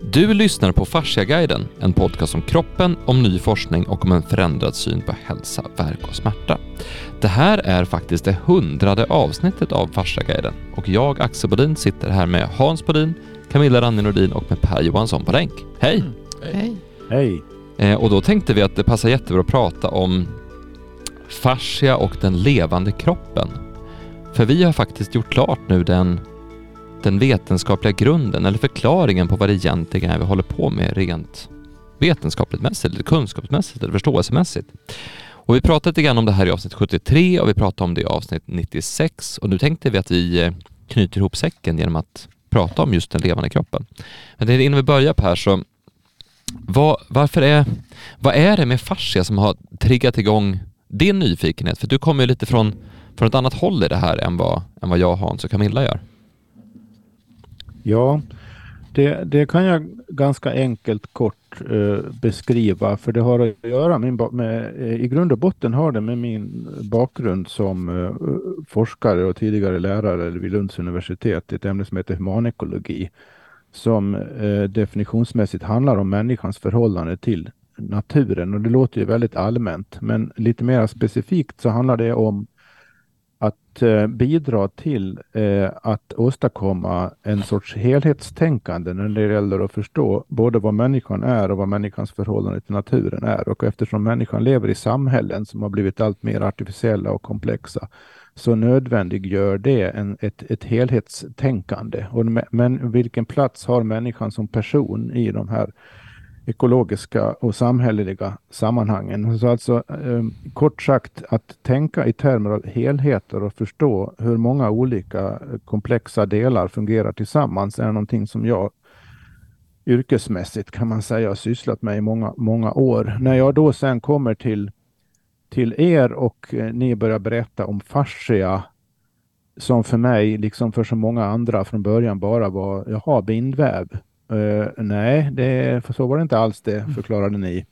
Du lyssnar på Fasciaguiden, en podcast om kroppen, om ny forskning och om en förändrad syn på hälsa, verk och smärta. Det här är faktiskt det hundrade avsnittet av Fasciaguiden och jag, Axel Bodin, sitter här med Hans Bodin, Camilla Ranne Nordin och med Per Johansson på länk. Hej! Mm. Hej. Hej. Eh, och då tänkte vi att det passar jättebra att prata om fascia och den levande kroppen. För vi har faktiskt gjort klart nu den, den vetenskapliga grunden eller förklaringen på vad det egentligen är vi håller på med rent vetenskapligt mässigt, eller kunskapsmässigt eller förståelsemässigt. Och vi pratade lite grann om det här i avsnitt 73 och vi pratade om det i avsnitt 96 och nu tänkte vi att vi eh, knyter ihop säcken genom att prata om just den levande kroppen. Men innan vi börjar Per så vad, varför är, vad är det med fascia som har triggat igång din nyfikenhet? För du kommer ju lite från, från ett annat håll i det här än vad, än vad jag, Hans och Camilla gör. Ja, det, det kan jag ganska enkelt kort eh, beskriva, för det har att göra med, med i grund och botten har det med min bakgrund som eh, forskare och tidigare lärare vid Lunds universitet, i ett ämne som heter humanekologi, som eh, definitionsmässigt handlar om människans förhållande till naturen. Och det låter ju väldigt allmänt, men lite mer specifikt så handlar det om att eh, bidra till eh, att åstadkomma en sorts helhetstänkande när det gäller att förstå både vad människan är och vad människans förhållande till naturen är. Och eftersom människan lever i samhällen som har blivit allt mer artificiella och komplexa så nödvändiggör det en, ett, ett helhetstänkande. Och, men vilken plats har människan som person i de här ekologiska och samhälleliga sammanhangen. Så alltså eh, kort sagt att tänka i termer av helheter och förstå hur många olika eh, komplexa delar fungerar tillsammans är någonting som jag yrkesmässigt kan man säga har sysslat med i många, många år. När jag då sen kommer till, till er och eh, ni börjar berätta om fascia som för mig, liksom för så många andra från början bara var, jaha, bindväv. Uh, nej, det, för så var det inte alls det, mm. förklarade ni.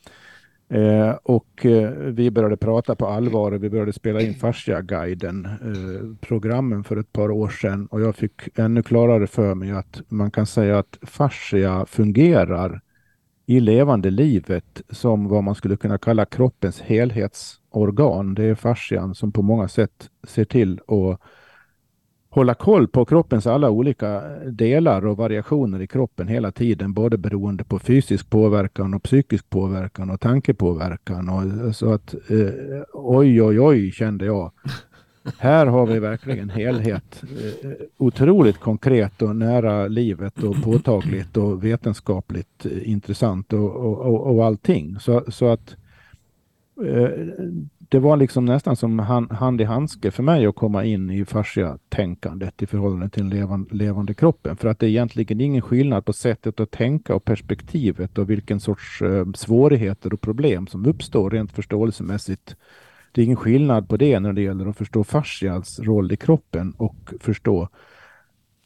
Uh, och uh, vi började prata på allvar och vi började spela in Fascia-guiden, programmen för ett par år sedan. Och jag fick ännu klarare för mig att man kan säga att fascia fungerar i levande livet som vad man skulle kunna kalla kroppens helhetsorgan. Det är fascian som på många sätt ser till att hålla koll på kroppens alla olika delar och variationer i kroppen hela tiden, både beroende på fysisk påverkan och psykisk påverkan och tankepåverkan. Och, så att eh, oj, oj, oj kände jag. Här har vi verkligen helhet. Eh, otroligt konkret och nära livet och påtagligt och vetenskapligt intressant och, och, och, och allting. Så, så att eh, det var liksom nästan som hand, i handske för mig att komma in i fascia-tänkandet i förhållande till den levande, levande kroppen. För att det är egentligen ingen skillnad på sättet att tänka och perspektivet och vilken sorts eh, svårigheter och problem som uppstår rent förståelsemässigt. Det är ingen skillnad på det när det gäller att förstå fascias roll i kroppen och förstå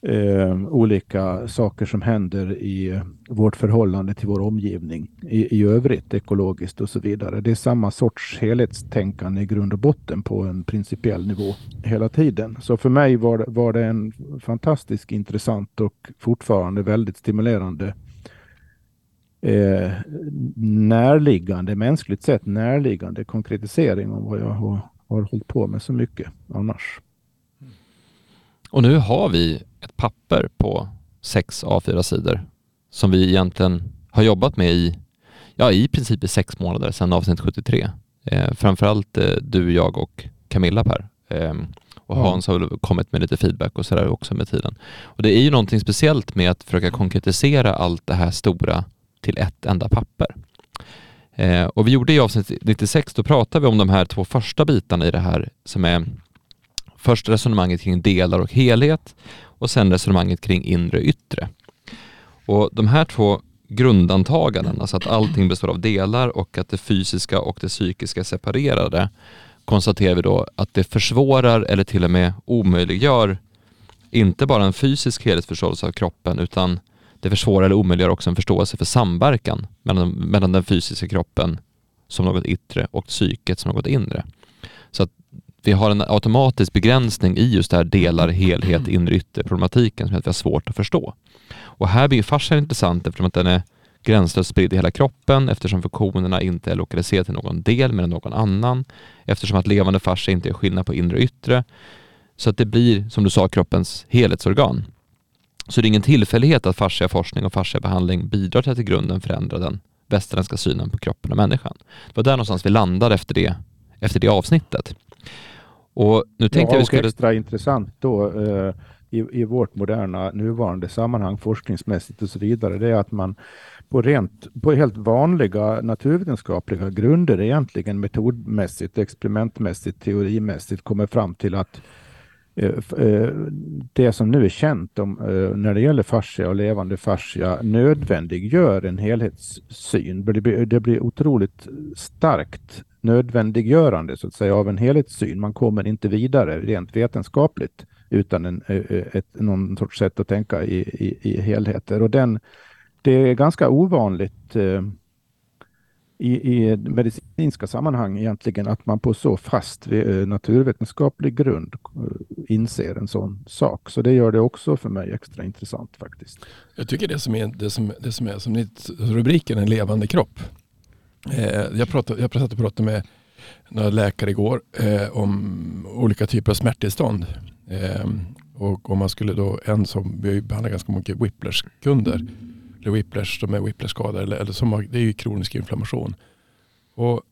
eh, olika saker som händer i vårt förhållande till vår omgivning i, i övrigt, ekologiskt och så vidare. Det är samma sorts helhetstänkande i grund och botten på en principiell nivå hela tiden. Så för mig var det, var det en fantastiskt intressant och fortfarande väldigt stimulerande eh, närliggande, mänskligt sett närliggande konkretisering om vad jag har, har hållit på med så mycket annars. Och nu har vi ett papper på sex A4-sidor som vi egentligen har jobbat med i, ja, i princip i sex månader sedan avsnitt 73. Eh, framförallt eh, du, jag och Camilla Per. Eh, och Hans har väl kommit med lite feedback och sådär också med tiden. Och det är ju någonting speciellt med att försöka konkretisera allt det här stora till ett enda papper. Eh, och vi gjorde i avsnitt 96, då pratade vi om de här två första bitarna i det här som är Först resonemanget kring delar och helhet och sen resonemanget kring inre och yttre. Och de här två grundantaganden, alltså att allting består av delar och att det fysiska och det psykiska är separerade, konstaterar vi då att det försvårar eller till och med omöjliggör inte bara en fysisk helhetsförståelse av kroppen utan det försvårar eller omöjliggör också en förståelse för samverkan mellan, mellan den fysiska kroppen som något yttre och psyket som något inre. Vi har en automatisk begränsning i just det här delar, helhet, inre, yttre problematiken som gör att vi har svårt att förstå. Och här blir fascian intressant eftersom att den är gränslöst spridd i hela kroppen eftersom funktionerna inte är lokaliserade till någon del men någon annan. Eftersom att levande fascia inte är skillnad på inre och yttre. Så att det blir, som du sa, kroppens helhetsorgan. Så det är ingen tillfällighet att fasciaforskning och fasciabehandling bidrar till att i grunden förändra den västerländska synen på kroppen och människan. Det var där någonstans vi landade efter det, efter det avsnittet. Och nu tänkte ja, jag vi skulle... extra intressant då eh, i, i vårt moderna nuvarande sammanhang forskningsmässigt och så vidare, det är att man på, rent, på helt vanliga naturvetenskapliga grunder egentligen metodmässigt, experimentmässigt, teorimässigt kommer fram till att Eh, eh, det som nu är känt om, eh, när det gäller fascia och levande fascia nödvändiggör en helhetssyn. Det blir, det blir otroligt starkt nödvändiggörande så att säga av en helhetssyn. Man kommer inte vidare rent vetenskapligt utan en, ett, någon sorts sätt att tänka i, i, i helheter. Och den, det är ganska ovanligt eh, i, i medicinska sammanhang egentligen att man på så fast eh, naturvetenskaplig grund eh, inser en sån sak. Så det gör det också för mig extra intressant faktiskt. Jag tycker det som är, det som, det som är som rubriken, en levande kropp. Eh, jag, pratade, jag pratade, pratade med några läkare igår eh, om olika typer av smärttillstånd. Eh, och om man skulle då, en som, vi behandlar ganska mycket whiplash-kunder eller whiplash, de är whiplashskadade eller, eller som har, det är ju kronisk inflammation. Och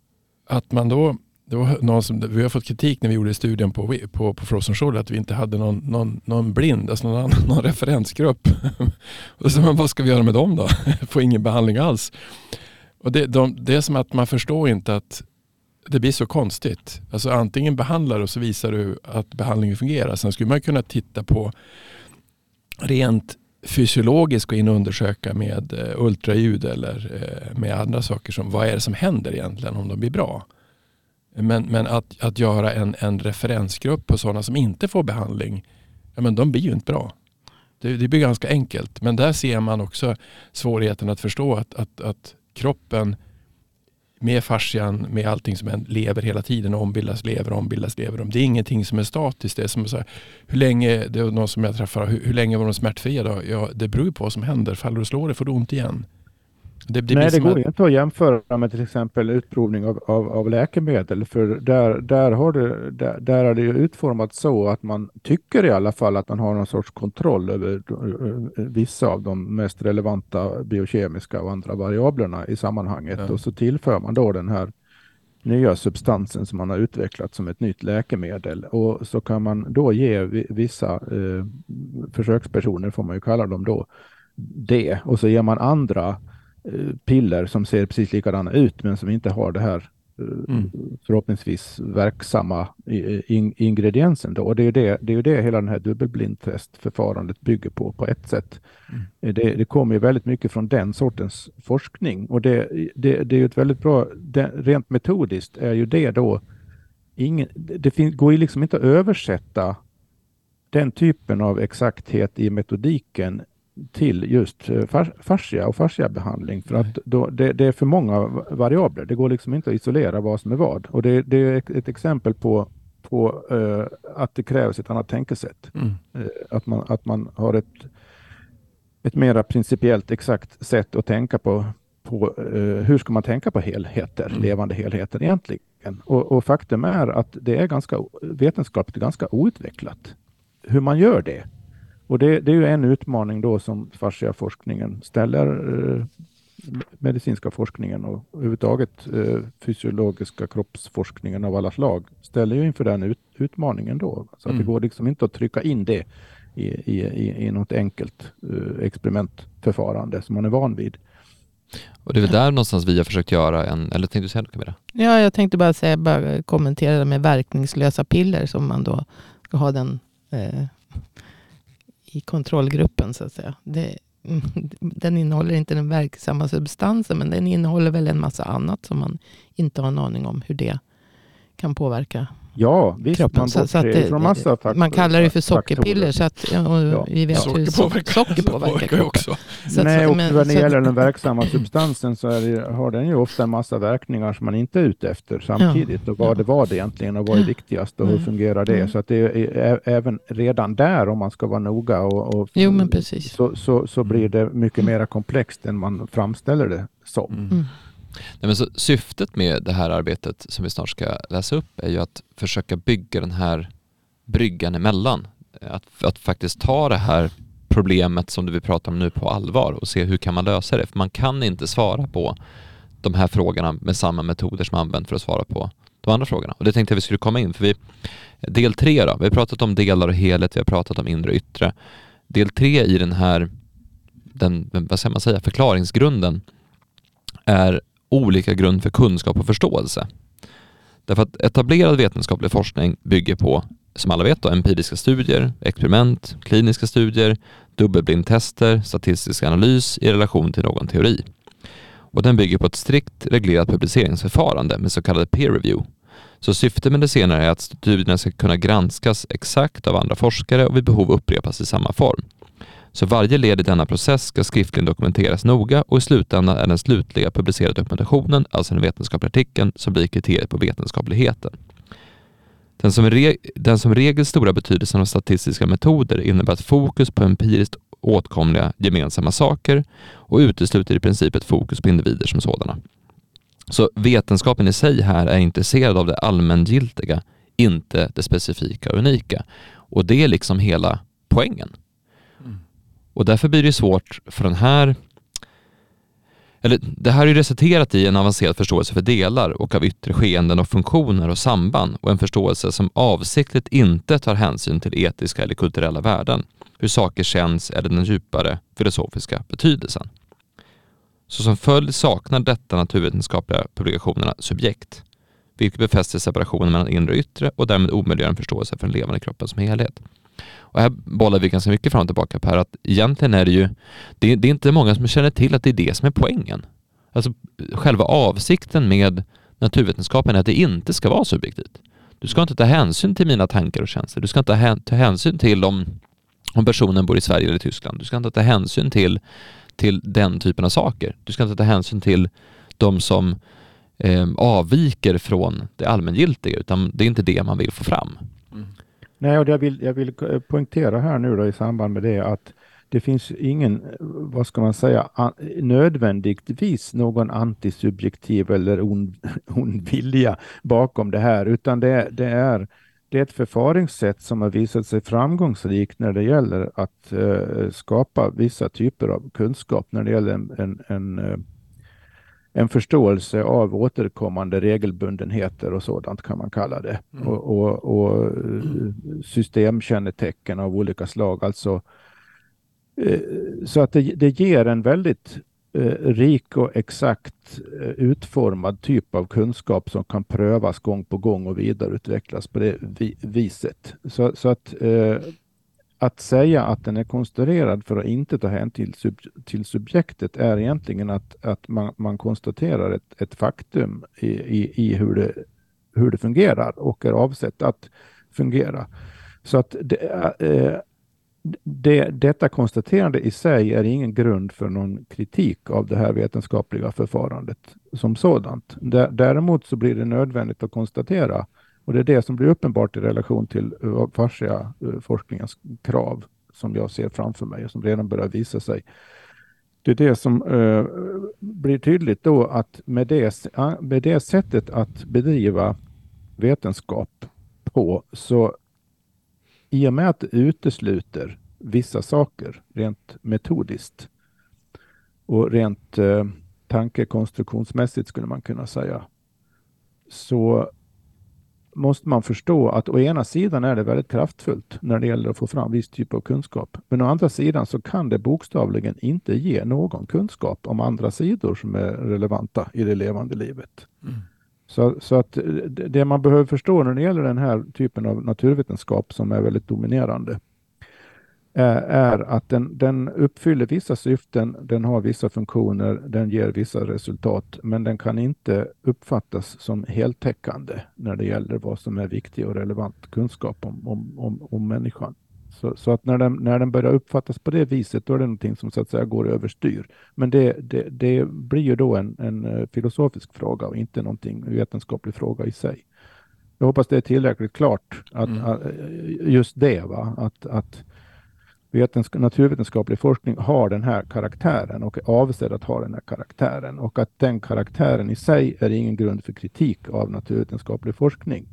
att man då, det var någon som, vi har fått kritik när vi gjorde studien på, på, på Frozen Shoulder att vi inte hade någon, någon, någon blind, alltså någon, någon referensgrupp. och så man, vad ska vi göra med dem då? Få ingen behandling alls. Och det, de, det är som att man förstår inte att det blir så konstigt. Alltså antingen behandlar du och så visar du att behandlingen fungerar. Sen skulle man kunna titta på rent fysiologiskt gå in och undersöka med eh, ultraljud eller eh, med andra saker. som Vad är det som händer egentligen om de blir bra? Men, men att, att göra en, en referensgrupp på sådana som inte får behandling, ja, men de blir ju inte bra. Det, det blir ganska enkelt. Men där ser man också svårigheten att förstå att, att, att kroppen med fascian, med allting som lever hela tiden, ombildas, lever, ombildas, lever. Det är ingenting som är statiskt. Det är som så här, hur länge, det är någon som jag träffar, hur, hur länge var de smärtfria då? Ja, det beror ju på vad som händer. Faller du och slår dig får du ont igen. Det, det Nej, det går att... inte att jämföra med till exempel utprovning av, av, av läkemedel, för där, där, har det, där, där är det utformat så att man tycker i alla fall att man har någon sorts kontroll över vissa av de mest relevanta biokemiska och andra variablerna i sammanhanget. Ja. Och så tillför man då den här nya substansen som man har utvecklat som ett nytt läkemedel. Och så kan man då ge vissa eh, försökspersoner, får man ju kalla dem då, det. Och så ger man andra Eh, piller som ser precis likadana ut men som inte har det här eh, mm. förhoppningsvis verksamma in, ingrediensen. Då. Och det är det, det är det hela den här dubbelblindtestförfarandet bygger på, på ett sätt. Mm. Eh, det, det kommer ju väldigt mycket från den sortens forskning och det, det, det är ju ett väldigt bra, det, rent metodiskt är ju det då, ingen, det fin, går ju liksom inte att översätta den typen av exakthet i metodiken till just eh, fascia och fasciabehandling för att då, det, det, är för många variabler. Det går liksom inte att isolera vad som är vad. Och det, det är ett, ett, exempel på, på uh, att det krävs ett annat tänkesätt. Mm. Uh, att, man, att man har ett, ett mera principiellt exakt sätt att tänka på, på uh, hur ska man tänka på helheter, mm. levande helheter egentligen. Och, och faktum är att det är ganska vetenskapligt ganska outvecklat hur man gör det. Och det, det, är ju en utmaning då som fasciaforskningen ställer eh, medicinska forskningen och överhuvudtaget eh, fysiologiska kroppsforskningen av alla slag ställer ju inför den ut, utmaningen då. Så mm. att det går liksom inte att trycka in det i, i, i, i något enkelt eh, experimentförfarande som man är van vid. Och det är väl där någonstans vi har försökt göra en, eller tänkte du säga något Camilla? Ja, jag tänkte bara säga, bara kommentera det med verkningslösa piller som man då ska ha den eh, i kontrollgruppen så att säga. Det, mm, den innehåller inte den verksamma substansen men den innehåller väl en massa annat som man inte har en aning om hur det kan påverka Ja, visst. kroppen. Man, Så, så det, massa fakt- man kallar det för sockerpiller. faktorer. Så att, ja, Ja. vi vet hur Socker so- påverkar, socker påverkar också. Så att- Nej, och men- när det gäller den verksamma substansen så är det, har den ju ofta en massa verkningar som man inte är ute efter samtidigt. Och vad Ja. det var det egentligen och vad är Ja. viktigast och hur Mm. fungerar det? Mm. Så att det är, är, även redan där om man ska vara noga och, och Jo, men precis. så, så, så blir det mycket mer komplext än man framställer det som. Mm. Nej, men så, syftet med det här arbetet som vi snart ska läsa upp är ju att försöka bygga den här bryggan emellan. Att, att faktiskt ta det här problemet som du vill prata om nu på allvar och se hur kan man lösa det. För man kan inte svara på de här frågorna med samma metoder som används för att svara på de andra frågorna. Och det tänkte jag vi skulle komma in för vi, del tre då, vi har pratat om delar och helhet, vi har pratat om inre och yttre. Del tre i den här, den, vad ska man säga, förklaringsgrunden är olika grund för kunskap och förståelse. Därför att etablerad vetenskaplig forskning bygger på, som alla vet, då, empiriska studier, experiment, kliniska studier, dubbelblindtester, statistisk analys i relation till någon teori. Och den bygger på ett strikt reglerat publiceringsförfarande med så kallad peer review. Så syftet med det senare är att studierna ska kunna granskas exakt av andra forskare och vid behov upprepas i samma form. Så varje led i denna process ska skriftligen dokumenteras noga och i slutändan är den slutliga publicerade dokumentationen, alltså den vetenskapliga artikeln, som blir kriteriet på vetenskapligheten. Den som, re- den som regel stora betydelsen av statistiska metoder innebär ett fokus på empiriskt åtkomliga gemensamma saker och utesluter i princip ett fokus på individer som sådana. Så vetenskapen i sig här är intresserad av det allmängiltiga, inte det specifika och unika. Och det är liksom hela poängen. Och därför blir det svårt för den här eller det här är ju resulterat i en avancerad förståelse för delar och av yttre skeenden och funktioner och samband och en förståelse som avsiktligt inte tar hänsyn till etiska eller kulturella värden, hur saker känns eller den djupare filosofiska betydelsen. Så som följd saknar detta naturvetenskapliga publikationerna subjekt, vilket befäster separationen mellan inre och yttre och därmed omöjliggör en förståelse för den levande kroppen som helhet. Och här bollar vi ganska mycket fram och tillbaka Per, att egentligen är det ju, det är, det är inte många som känner till att det är det som är poängen. Alltså själva avsikten med naturvetenskapen är att det inte ska vara subjektivt. Du ska inte ta hänsyn till mina tankar och känslor. Du ska inte ta hänsyn till om, om personen bor i Sverige eller Tyskland. Du ska inte ta hänsyn till, till den typen av saker. Du ska inte ta hänsyn till de som eh, avviker från det allmängiltiga, utan det är inte det man vill få fram. Nej, och jag vill, jag vill eh, poängtera här nu då i samband med det att det finns ingen, eh, vad ska man säga, an, nödvändigtvis någon antisubjektiv eller ond, ond vilja bakom det här, utan det, det, är, det är ett förfaringssätt som har visat sig framgångsrikt när det gäller att eh, skapa vissa typer av kunskap, när det gäller en, en, en eh, en förståelse av återkommande regelbundenheter och sådant kan man kalla det. Mm. Och, och, och eh, systemkännetecken av olika slag. Alltså, eh, så att det, det ger en väldigt eh, rik och exakt eh, utformad typ av kunskap som kan prövas gång på gång och vidareutvecklas på det vi, viset. Så, så att att säga att den är konstruerad för att inte ta hänsyn till, sub, till subjektet är egentligen att, att man, man konstaterar ett, ett faktum i, i, i hur, det, hur det fungerar och är avsett att fungera. Så att det, eh, det, detta konstaterande i sig är ingen grund för någon kritik av det här vetenskapliga förfarandet som sådant. Däremot så blir det nödvändigt att konstatera och det är det som blir uppenbart i relation till eh, fascia eh, forskningens krav som jag ser framför mig och som redan börjar visa sig. Det är det som eh, blir tydligt då att med det, med det sättet att bedriva vetenskap på så i och med att det utesluter vissa saker rent metodiskt och rent eh, tankekonstruktionsmässigt skulle man kunna säga så måste man förstå att å ena sidan är det väldigt kraftfullt när det gäller att få fram viss typ av kunskap. Men å andra sidan så kan det bokstavligen inte ge någon kunskap om andra sidor som är relevanta i det levande livet. Mm. Så, så att det man behöver förstå när det gäller den här typen av naturvetenskap som är väldigt dominerande är, är att den, den uppfyller vissa syften, den har vissa funktioner, den ger vissa resultat, men den kan inte uppfattas som heltäckande när det gäller vad som är viktig och relevant kunskap om, om, om, om människan. Så, så, att när den, när den börjar uppfattas på det viset, då är det någonting som så att säga går överstyr. Men det, det, det blir ju då en, en eh, filosofisk fråga och inte någonting vetenskaplig fråga i sig. Jag hoppas det är tillräckligt klart att, mm. att just det, va? Att, att naturvetenskaplig forskning har den här karaktären och är avsedd att ha den här karaktären och att den karaktären i sig är ingen grund för kritik av naturvetenskaplig forskning.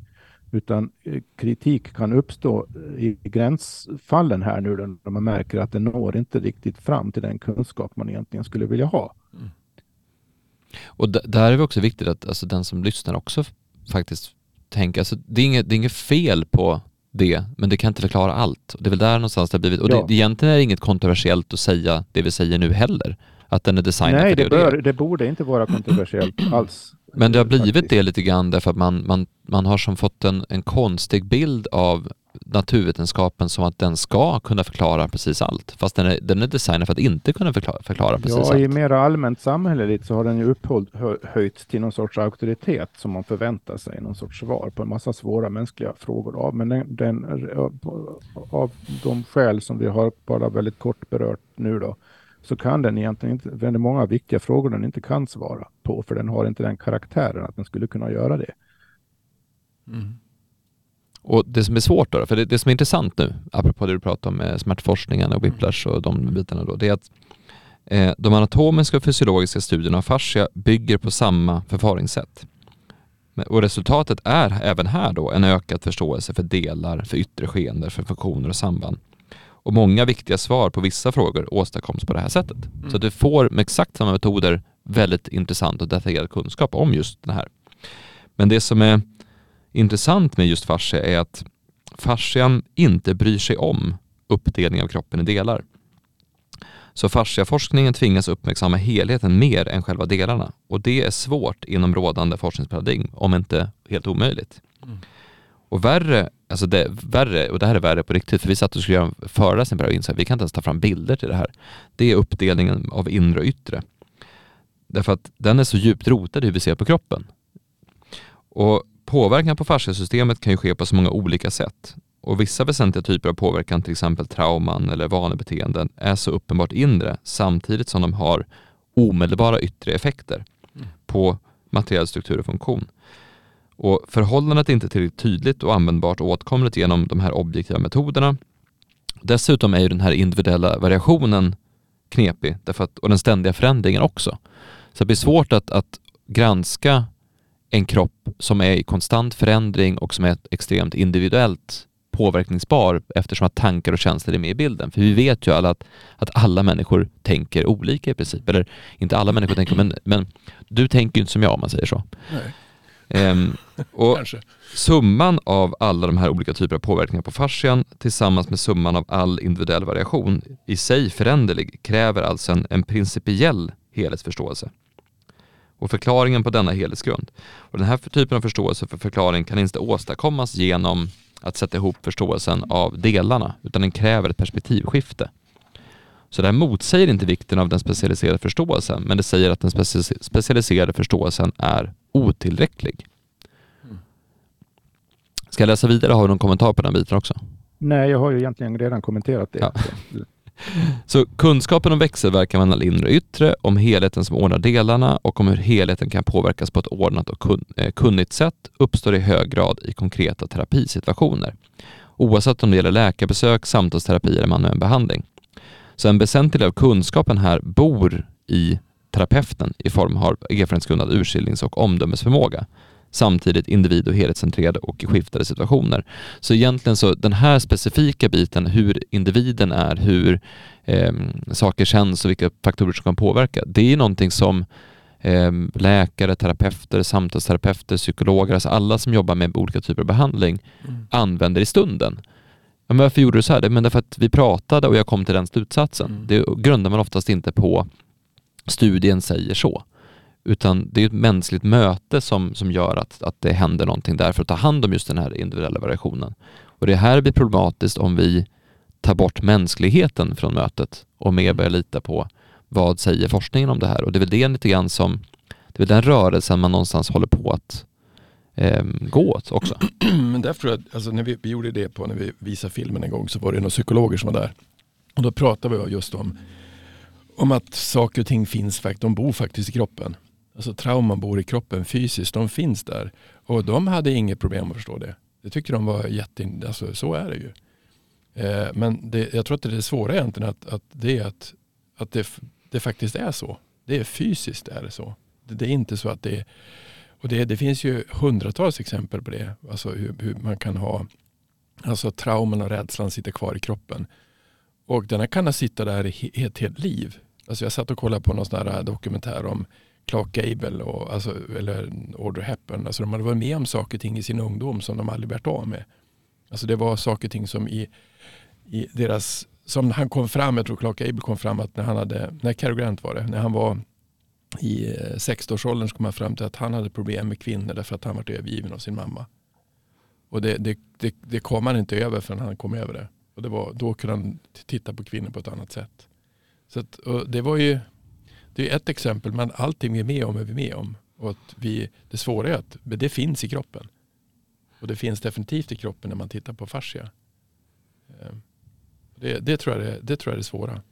Utan eh, kritik kan uppstå eh, i gränsfallen här nu när man märker att den når inte riktigt fram till den kunskap man egentligen skulle vilja ha. Mm. Och där är det också viktigt att alltså, den som lyssnar också faktiskt tänker, alltså, det, är inget, det är inget fel på det, men det kan inte förklara allt. Det är väl där någonstans det har blivit, och ja. det, egentligen är det inget kontroversiellt att säga det vi säger nu heller, att den är designad Nej, för det, det bör, det. det borde inte vara kontroversiellt alls. Men det har blivit det lite grann därför att man, man, man har som fått en, en konstig bild av naturvetenskapen som att den ska kunna förklara precis allt. Fast den är, den är designad för att inte kunna förklara, förklara precis ja, allt. Ja, i mer allmänt samhälleligt så har den ju upphöjts till någon sorts auktoritet som man förväntar sig någon sorts svar på en massa svåra mänskliga frågor av. Men den, den av de skäl som vi har bara väldigt kort berört nu då, så kan den egentligen inte, väldigt många viktiga frågor den inte kan svara på, för den har inte den karaktären att den skulle kunna göra det. Mm. Och det som är svårt då, för det, det som är intressant nu, apropå det du pratade om med smärtforskningen och whiplash och de bitarna då, det är att eh, de anatomiska och fysiologiska studierna av fascia bygger på samma förfaringssätt. Och resultatet är även här då en ökad förståelse för delar, för yttre skeenden, för funktioner och samband. Och många viktiga svar på vissa frågor åstadkoms på det här sättet. Mm. Så du får med exakt samma metoder väldigt intressant och detaljerad kunskap om just det här. Men det som är intressant med just fascia är att fascian inte bryr sig om uppdelning av kroppen i delar. Så fasciaforskningen tvingas uppmärksamma helheten mer än själva delarna och det är svårt inom rådande forskningsparadigm, om inte helt omöjligt. Mm. Och värre, alltså det, värre, och det här är värre på riktigt, för vi satt och skulle göra en föreläsning på det här och insåg att vi kan inte ens ta fram bilder till det här. Det är uppdelningen av inre och yttre. Därför att den är så djupt rotad i hur vi ser på kroppen. Och Påverkan på fasciasystemet kan ju ske på så många olika sätt och vissa väsentliga typer av påverkan, till exempel trauman eller vanebeteenden, är så uppenbart inre samtidigt som de har omedelbara yttre effekter på materiell struktur och funktion. Och förhållandet är inte tillräckligt tydligt och användbart och åtkomligt genom de här objektiva metoderna. Dessutom är ju den här individuella variationen knepig därför att, och den ständiga förändringen också. Så det blir svårt att, att granska en kropp som är i konstant förändring och som är extremt individuellt påverkningsbar eftersom att tankar och känslor är med i bilden. För vi vet ju alla att, att alla människor tänker olika i princip. Eller inte alla människor tänker, men, men du tänker ju inte som jag om man säger så. Um, och summan av alla de här olika typerna av påverkningar på fascian tillsammans med summan av all individuell variation i sig föränderlig kräver alltså en, en principiell helhetsförståelse och förklaringen på denna helhetsgrund. Och den här typen av förståelse för förklaring kan inte åstadkommas genom att sätta ihop förståelsen av delarna, utan den kräver ett perspektivskifte. Så det här motsäger inte vikten av den specialiserade förståelsen, men det säger att den specialiserade förståelsen är otillräcklig. Ska jag läsa vidare? Har du någon kommentar på den biten också? Nej, jag har ju egentligen redan kommenterat det. Ja. Så kunskapen om växelverkan mellan inre och yttre, om helheten som ordnar delarna och om hur helheten kan påverkas på ett ordnat och eh, kunnigt sätt uppstår i hög grad i konkreta terapisituationer. Oavsett om det gäller läkarbesök, samtalsterapi eller manuell behandling. Så en väsentlig del av kunskapen här bor i terapeuten i form av erfarenhetsgrundad urskiljnings och omdömesförmåga samtidigt individ och helhetscentrerade och i skiftade situationer. Så egentligen så den här specifika biten, hur individen är, hur eh, saker känns och vilka faktorer som kan påverka, det är någonting som eh, läkare, terapeuter, samtalsterapeuter, psykologer, alltså alla som jobbar med olika typer av behandling mm. använder i stunden. Ja, men varför gjorde du så här? Men därför att vi pratade och jag kom till den slutsatsen. Mm. Det grundar man oftast inte på studien säger så. Utan det är ett mänskligt möte som, som gör att, att det händer någonting där för att ta hand om just den här individuella variationen. Och det här blir problematiskt om vi tar bort mänskligheten från mötet och mer börjar lita på vad säger forskningen om det här? Och det är väl det lite grann som, det är väl den rörelsen man någonstans håller på att eh, gå åt också. Men därför tror jag, alltså när vi, vi gjorde det på när vi visade filmen en gång så var det några psykologer som var där. Och då pratade vi just om, om att saker och ting finns, de bor faktiskt i kroppen. Alltså trauman bor i kroppen fysiskt, de finns där. Och de hade inget problem att förstå det. Det tyckte de var jätte, alltså så är det ju. Eh, men det, jag tror att det är svåra egentligen att, att det är att, att det, det faktiskt är så. Det är fysiskt är det så. Det, det är inte så att det är och det, det, finns ju hundratals exempel på det. Alltså hur, hur, man kan ha alltså trauman och rädslan sitter kvar i kroppen. Och den kan sitta där i ett helt liv. Alltså jag satt och kollade på någon sån här dokumentär om Clark Gable och, alltså, eller Audrey Hepburn. Alltså de hade varit med om saker och ting i sin ungdom som de aldrig varit av med. Alltså det var saker och ting som i, i deras, som han kom fram, jag tror Clark Gable kom fram att när han hade, när Cary Grant var det, när han var i eh, 60-årsåldern så kom han fram till att han hade problem med kvinnor därför att han varit övergiven av sin mamma. Och det, det, det, det kom han inte över förrän han kom över det. Och det var, då kunde han titta på kvinnor på ett annat sätt. Så att, det var ju det är ett exempel, men allting vi är med om är vi med om. Och att vi, det svåra är att det finns i kroppen. Och det finns definitivt i kroppen när man tittar på fascia. Eh, det, det, tror, jag är, det tror jag är det svåra.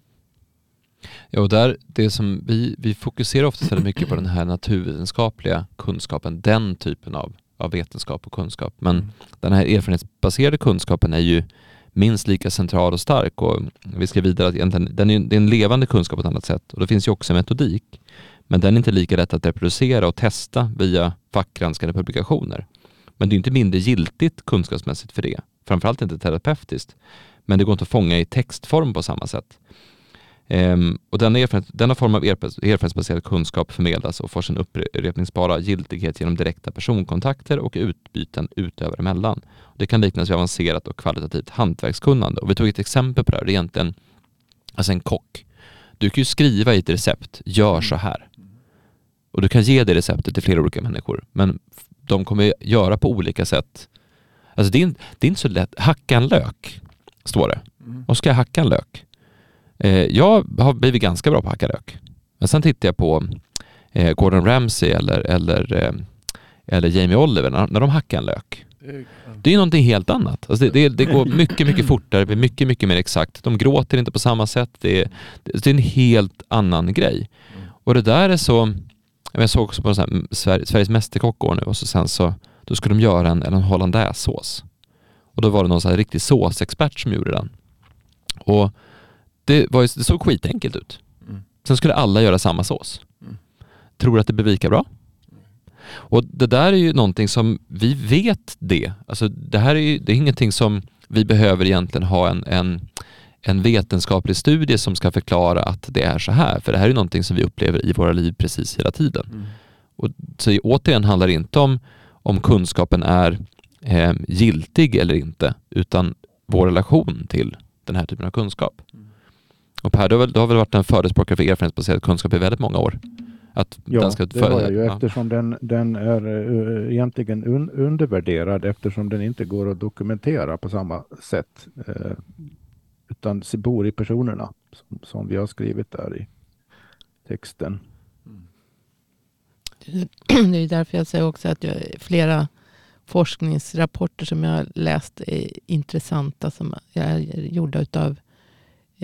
Ja, och där, det som vi, vi fokuserar ofta väldigt mycket på den här naturvetenskapliga kunskapen, den typen av, av vetenskap och kunskap. Men mm. den här erfarenhetsbaserade kunskapen är ju minst lika central och stark och vi ska vidare att egentligen, den är, det är en levande kunskap på ett annat sätt och det finns ju också metodik. Men den är inte lika lätt att reproducera och testa via fackgranskade publikationer. Men det är inte mindre giltigt kunskapsmässigt för det. Framförallt inte terapeutiskt. Men det går inte att fånga i textform på samma sätt. Um, och denna, erfarenhet, denna form av erfarenhetsbaserad kunskap förmedlas och får sin upprepningsbara giltighet genom direkta personkontakter och utbyten utövare emellan. Det kan liknas vid avancerat och kvalitativt hantverkskunnande. Och vi tog ett exempel på det här. Det är egentligen alltså en kock. Du kan ju skriva i ett recept, gör så här. Och du kan ge det receptet till flera olika människor. Men de kommer göra på olika sätt. Alltså det är, det är inte så lätt. Hacka en lök, står det. Mm. Och ska jag hacka en lök? Eh, jag har blivit ganska bra på att hacka lök. Men sen tittar jag på eh, Gordon Ramsay eller, eller, eh, eller Jamie Oliver när, när de hackar en lök. Det är någonting helt annat. Alltså det, det, det, går mycket, mycket fortare, det blir mycket, mycket mer exakt. De gråter inte på samma sätt. Det är, det är en helt annan grej. Och det där är så... Jag såg också på sån Sveriges Mästerkock nu och så sen så då skulle de göra en, en hollandaisesås. Och då var det någon sån här riktig såsexpert som gjorde den. Och det, var, det såg skitenkelt ut. Mm. Sen skulle alla göra samma sås. Mm. Tror att det blir lika bra? Och det där är ju någonting som vi vet det. Alltså det här är ju det är ingenting som vi behöver egentligen ha en, en, en vetenskaplig studie som ska förklara att det är så här. För det här är någonting som vi upplever i våra liv precis hela tiden. Mm. Och så återigen handlar det inte om om kunskapen är eh, giltig eller inte, utan vår relation till den här typen av kunskap. Och Per, du har, väl, du har väl varit en förespråkare för erfarenhetsbaserad kunskap i väldigt många år? Att ja, ska det har jag ju ja. eftersom den, den är uh, egentligen un, undervärderad eftersom den inte går att dokumentera på samma sätt. Uh, utan bor i personerna som, som vi har skrivit där i texten. Det är därför jag säger också att jag, flera forskningsrapporter som jag läst är intressanta som är gjorda av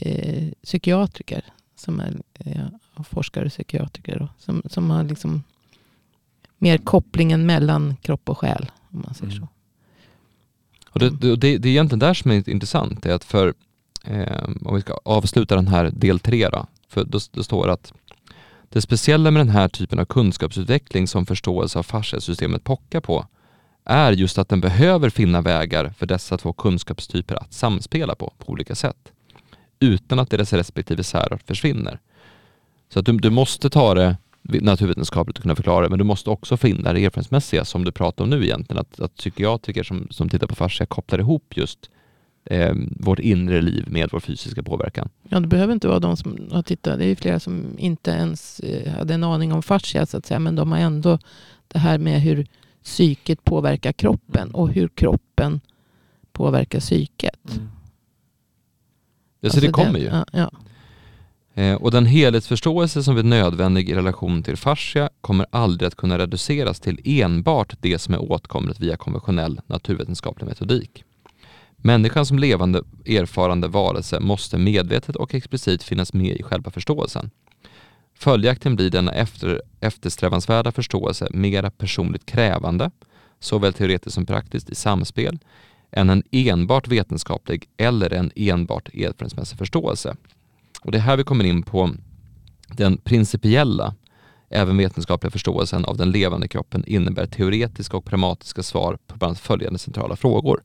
eh, psykiatriker som är eh, forskare och psykiatriker. Då, som, som har liksom mer kopplingen mellan kropp och själ. Om man säger mm. så. Och det, det, det, det är egentligen där som är intressant. Är att för, eh, om vi ska avsluta den här del tre då, för då, då står det att det speciella med den här typen av kunskapsutveckling som förståelse av fasciasystemet pockar på är just att den behöver finna vägar för dessa två kunskapstyper att samspela på, på olika sätt utan att deras respektive särart försvinner. Så att du, du måste ta det naturvetenskapligt och kunna förklara det, men du måste också få in det erfarenhetsmässiga som du pratar om nu egentligen, att, att psykiatriker som, som tittar på fascia kopplar ihop just eh, vårt inre liv med vår fysiska påverkan. Ja, det behöver inte vara de som har tittat, det är flera som inte ens eh, hade en aning om fascia så att säga, men de har ändå det här med hur psyket påverkar kroppen och hur kroppen påverkar psyket. Mm. Ja, så det Alltså kommer ju. Ja, ja. Eh, och den helhetsförståelse som är nödvändig i relation till fascia kommer aldrig att kunna reduceras till enbart det som är åtkomligt via konventionell naturvetenskaplig metodik. Människan som levande erfarande varelse måste medvetet och explicit finnas med i själva förståelsen. Följaktligen blir denna efter, eftersträvansvärda förståelse mera personligt krävande, såväl teoretiskt som praktiskt i samspel, än en enbart vetenskaplig eller en enbart erfarenhetsmässig förståelse. Och det är här vi kommer in på den principiella, även vetenskapliga förståelsen av den levande kroppen innebär teoretiska och pragmatiska svar på bland annat följande centrala frågor.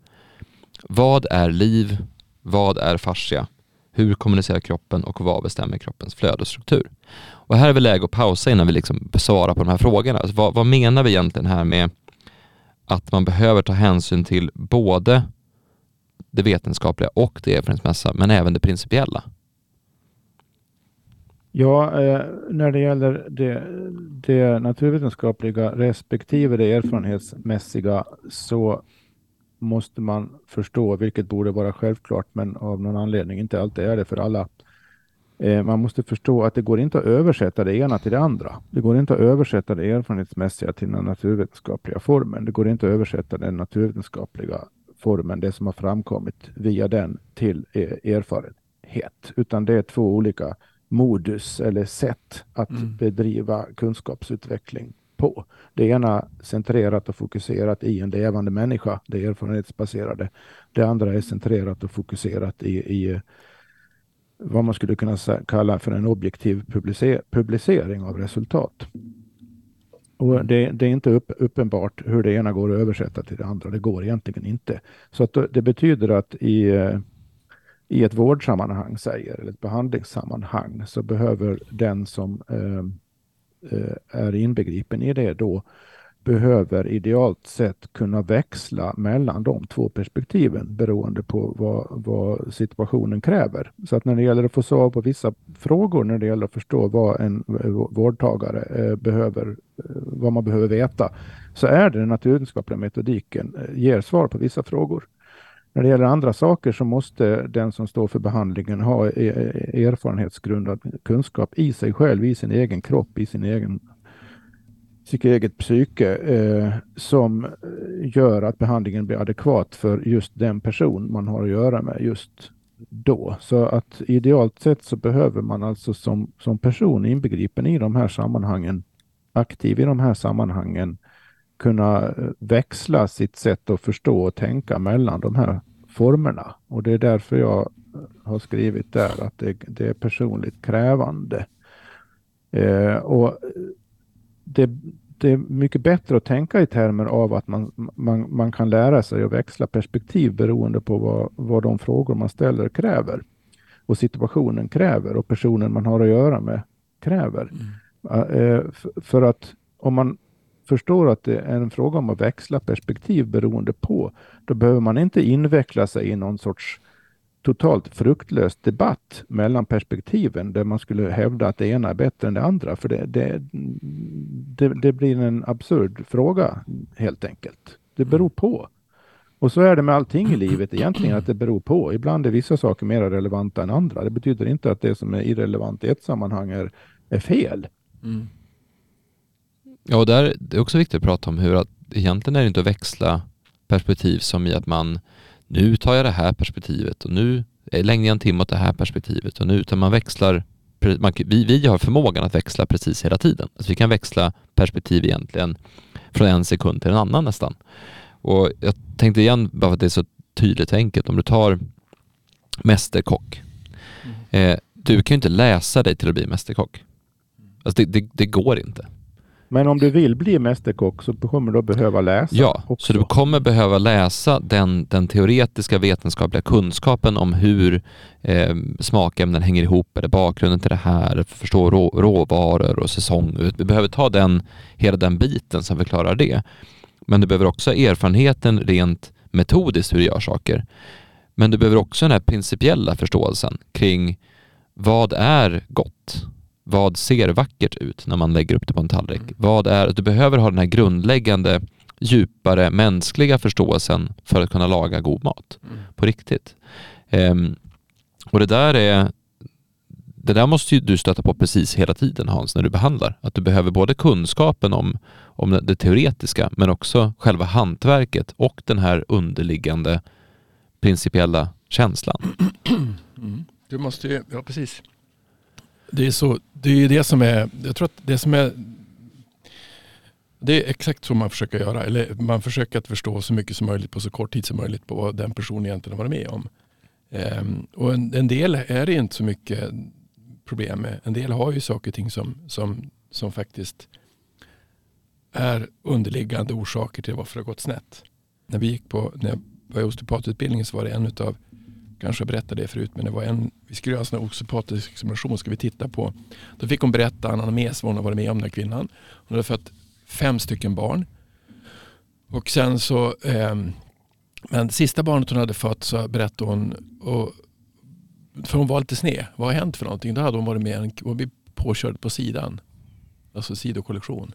Vad är liv? Vad är fascia? Hur kommunicerar kroppen och vad bestämmer kroppens flödesstruktur? och? Och här är vi läge att pausa innan vi liksom svarar på de här frågorna. Alltså vad, vad menar vi egentligen här med att man behöver ta hänsyn till både det vetenskapliga och det erfarenhetsmässiga, men även det principiella? Ja, eh, när det gäller det, det naturvetenskapliga respektive det erfarenhetsmässiga så måste man förstå, vilket borde vara självklart, men av någon anledning inte alltid är det för alla. Eh, man måste förstå att det går inte att översätta det ena till det andra. Det går inte att översätta det erfarenhetsmässiga till den naturvetenskapliga formen. Det går inte att översätta den naturvetenskapliga formen, det som har framkommit via den, till eh, erfarenhet, utan det är två olika modus eller sätt att Mm. bedriva kunskapsutveckling på. Det ena centrerat och fokuserat i en levande människa, det erfarenhetsbaserade. Det andra är centrerat och fokuserat i, i vad man skulle kunna kalla för en objektiv publicering av resultat. Och det, det är inte upp, uppenbart hur det ena går att översätta till det andra. Det går egentligen inte. Så att det betyder att i, i ett vårdsammanhang, säger, eller ett behandlingssammanhang, så behöver den som eh, eh, är inbegripen i det då behöver idealt sett kunna växla mellan de två perspektiven beroende på vad, vad situationen kräver. Så att när det gäller att få svar på vissa frågor, när det gäller att förstå vad en eh, vårdtagare eh, behöver, eh, vad man behöver veta, så är det den naturvetenskapliga metodiken ger svar på vissa frågor. När det gäller andra saker så måste den som står för behandlingen ha erfarenhetsgrundad kunskap i sig själv, i sin egen kropp, i sin egen sitt eget psyke eh, som eh, gör att behandlingen blir adekvat för just den person man har att göra med just då. Så att idealt sett så behöver man alltså som, som person inbegripen i de här sammanhangen, aktiv i de här sammanhangen, kunna eh, växla sitt sätt att förstå och tänka mellan de här formerna. Och det är därför jag eh, har skrivit där att det, det är personligt krävande. Eh, och det, det är mycket bättre att tänka i termer av att man, man, man kan lära sig att växla perspektiv beroende på vad, vad de frågor man ställer kräver. Och situationen kräver och personen man har att göra med kräver. Eh, f- För att om man förstår att det är en fråga om att växla perspektiv beroende på, då behöver man inte inveckla sig i någon sorts totalt fruktlös debatt mellan perspektiven där man skulle hävda att det ena är bättre än det andra. För det, det, det, det blir en absurd fråga helt enkelt. Det beror på. Och så är det med allting i livet egentligen, att det beror på. Ibland är vissa saker mer relevanta än andra. Det betyder inte att det som är irrelevant i ett sammanhang är, är fel. Mm. Ja, och där, det är också viktigt att prata om hur att egentligen är det inte att växla perspektiv som i att man nu tar jag det här perspektivet och nu längre jag en timme åt det här perspektivet och nu, utan man växlar man, vi, vi har förmågan att växla precis hela tiden. Alltså vi kan växla perspektiv egentligen från en sekund till en annan nästan. Och jag tänkte igen, bara för att det är så tydligt och enkelt, om du tar mästerkock. Eh, du kan ju inte läsa dig till att bli mästerkock. Alltså det, det, det går inte. Men om du vill bli mästerkock så kommer du att behöva läsa. Ja, också. så du kommer behöva läsa den, den teoretiska vetenskapliga kunskapen om hur eh, smakämnen hänger ihop, eller bakgrunden till det här, förstå rå, råvaror och säsonger. Du behöver ta den, hela den biten som förklarar det. Men du behöver också erfarenheten rent metodiskt hur du gör saker. Men du behöver också den här principiella förståelsen kring vad är gott? Vad ser vackert ut när man lägger upp det på en tallrik? Vad är, du behöver ha den här grundläggande djupare mänskliga förståelsen för att kunna laga god mat Mm. på riktigt. Ehm, Och det där är det där måste ju du stöta på precis hela tiden Hans när du behandlar. Att du behöver både kunskapen om, om det, det teoretiska men också själva hantverket och den här underliggande principiella känslan. Mm. Du måste ju, ja precis. Det är, så, det är det som är, jag tror att det som är det är exakt så man försöker göra. Eller man försöker att förstå så mycket som möjligt på så kort tid som möjligt på vad den personen egentligen har varit med om. Um, och en, en, del är det inte så mycket problem med. En del har ju saker och ting som, som, som faktiskt är underliggande orsaker till varför det har gått snett. När vi gick på, när jag var i osteopatutbildningen så var det en utav, kanske berättade det förut, men det var en, vi skulle göra en sån här examination, ska vi titta på. Då fick hon berätta en anamnes vad hon har varit med om den här kvinnan. Hon hade fött fem stycken barn. Och sen så, eh, men sista barnet hon hade fött så berättade hon, och, för hon var lite sned, vad har hänt för någonting? Då hade hon varit med en, och blivit påkörd på sidan. Alltså sidokollektion.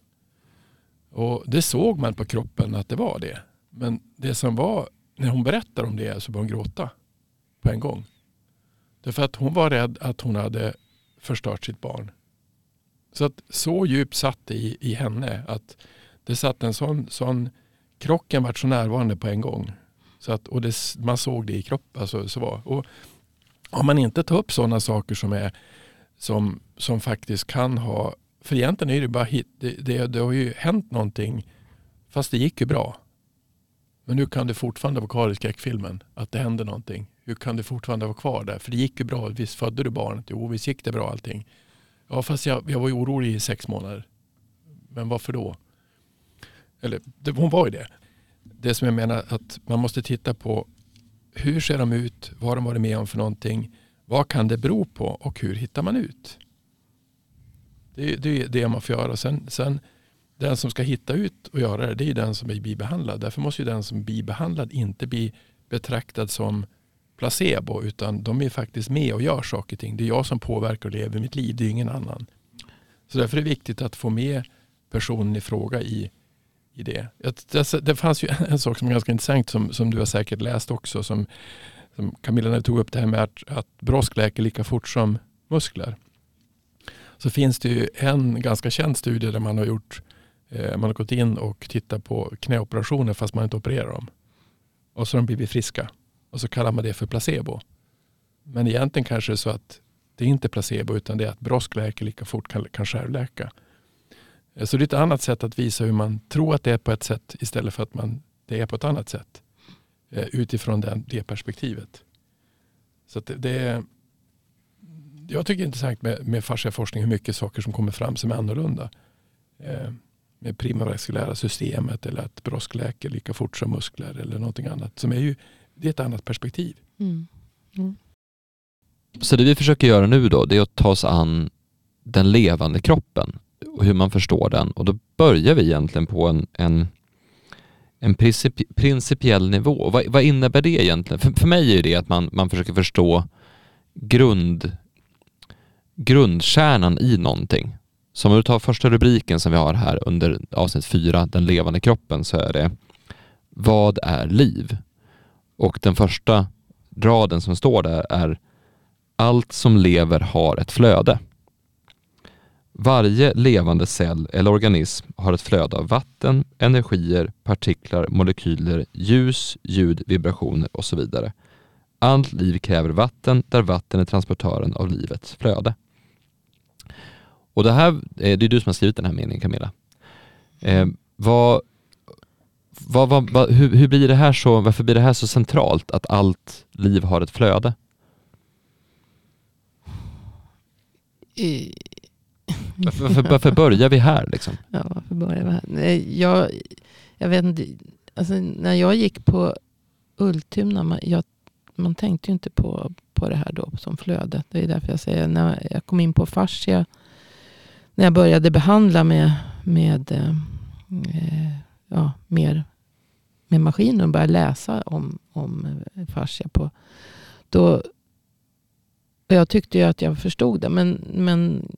Och det såg man på kroppen att det var det. Men det som var, när hon berättade om det så började hon gråta på en gång. Därför att hon var rädd att hon hade förstört sitt barn. Så att så djupt satt det i, i henne att det satt en sån, sån krocken vart så närvarande på en gång. Så att, och det, man såg det i kroppen. Alltså, så var. Och om man inte tar upp sådana saker som, är, som, som faktiskt kan ha, för egentligen är det bara hit, det, det, det har ju hänt någonting fast det gick ju bra. Men nu kan det fortfarande vara kvar i skräckfilmen? Att det händer någonting. Hur kan det fortfarande vara kvar där? För det gick ju bra. Visst födde du barnet? Jo, visst gick det bra allting. Ja, fast jag, jag var ju orolig i sex månader. Men varför då? Eller det, hon var ju det. Det som jag menar att man måste titta på hur ser de ut? Vad har de varit med om för någonting? Vad kan det bero på och hur hittar man ut? Det, det är det man får göra. Sen, sen den som ska hitta ut och göra det, det är den som är bibehandlad. Därför måste ju den som är bibehandlad inte bli betraktad som placebo utan de är faktiskt med och gör saker och ting. Det är jag som påverkar och lever mitt liv, det är ingen annan. Så därför är det viktigt att få med personen i fråga i, i det. Alltså, det fanns ju en sak som är ganska intressant som, som du har säkert läst också. Som, som Camilla tog upp det här med att, att brosk läker lika fort som muskler. Så finns det ju en ganska känd studie där man har gjort eh, man har gått in och tittat på knäoperationer fast man inte opererar dem. Och så har de blivit friska. Och så kallar man det för placebo. Men egentligen kanske det är så att det är inte placebo utan det är att brosk läker lika fort kan, kan självläka. Eh, så det är ett annat sätt att visa hur man tror att det är på ett sätt istället för att man, det är på ett annat sätt. Eh, utifrån den, det perspektivet. Så det, det, är, jag tycker det är intressant med, med fasciaforskning hur mycket saker som kommer fram som är annorlunda. Eh, med primavaskulära systemet eller att brosk läker lika fort som muskler eller någonting annat. Som är ju det är ett annat perspektiv. Mm. Mm. Så det vi försöker göra nu då, det är att ta oss an den levande kroppen och hur man förstår den. Och då börjar vi egentligen på en, en, en principi principiell nivå. Vad, vad, innebär det egentligen? För, för mig är det att man, man försöker förstå grund, grundkärnan i någonting. Så om du tar första rubriken som vi har här under avsnitt fyra, den levande kroppen, så är det Vad är liv? Och den första raden som står där är Allt som lever har ett flöde. Varje levande cell eller organism har ett flöde av vatten, energier, partiklar, molekyler, ljus, ljud, vibrationer och så vidare. Allt liv kräver vatten där vatten är transportören av livets flöde. Och det här, eh, det är du som har skrivit den här meningen Camilla. Eh, vad, vad, vad, vad, hur, hur blir det här så, varför blir det här så centralt att allt liv har ett flöde? Varför, varför, varför, börjar vi här? Liksom? Ja, varför börjar vi här? Nej, jag, jag vet inte, alltså, när jag gick på Ultuna, man, jag, man tänkte ju inte på, på det här då som flöde. Det är därför jag säger, när jag kom in på fascia, när jag började behandla med, med eh, ja, mer med maskinen och började läsa om, om eh, fascia. På, då, jag tyckte ju att jag förstod det. Men, men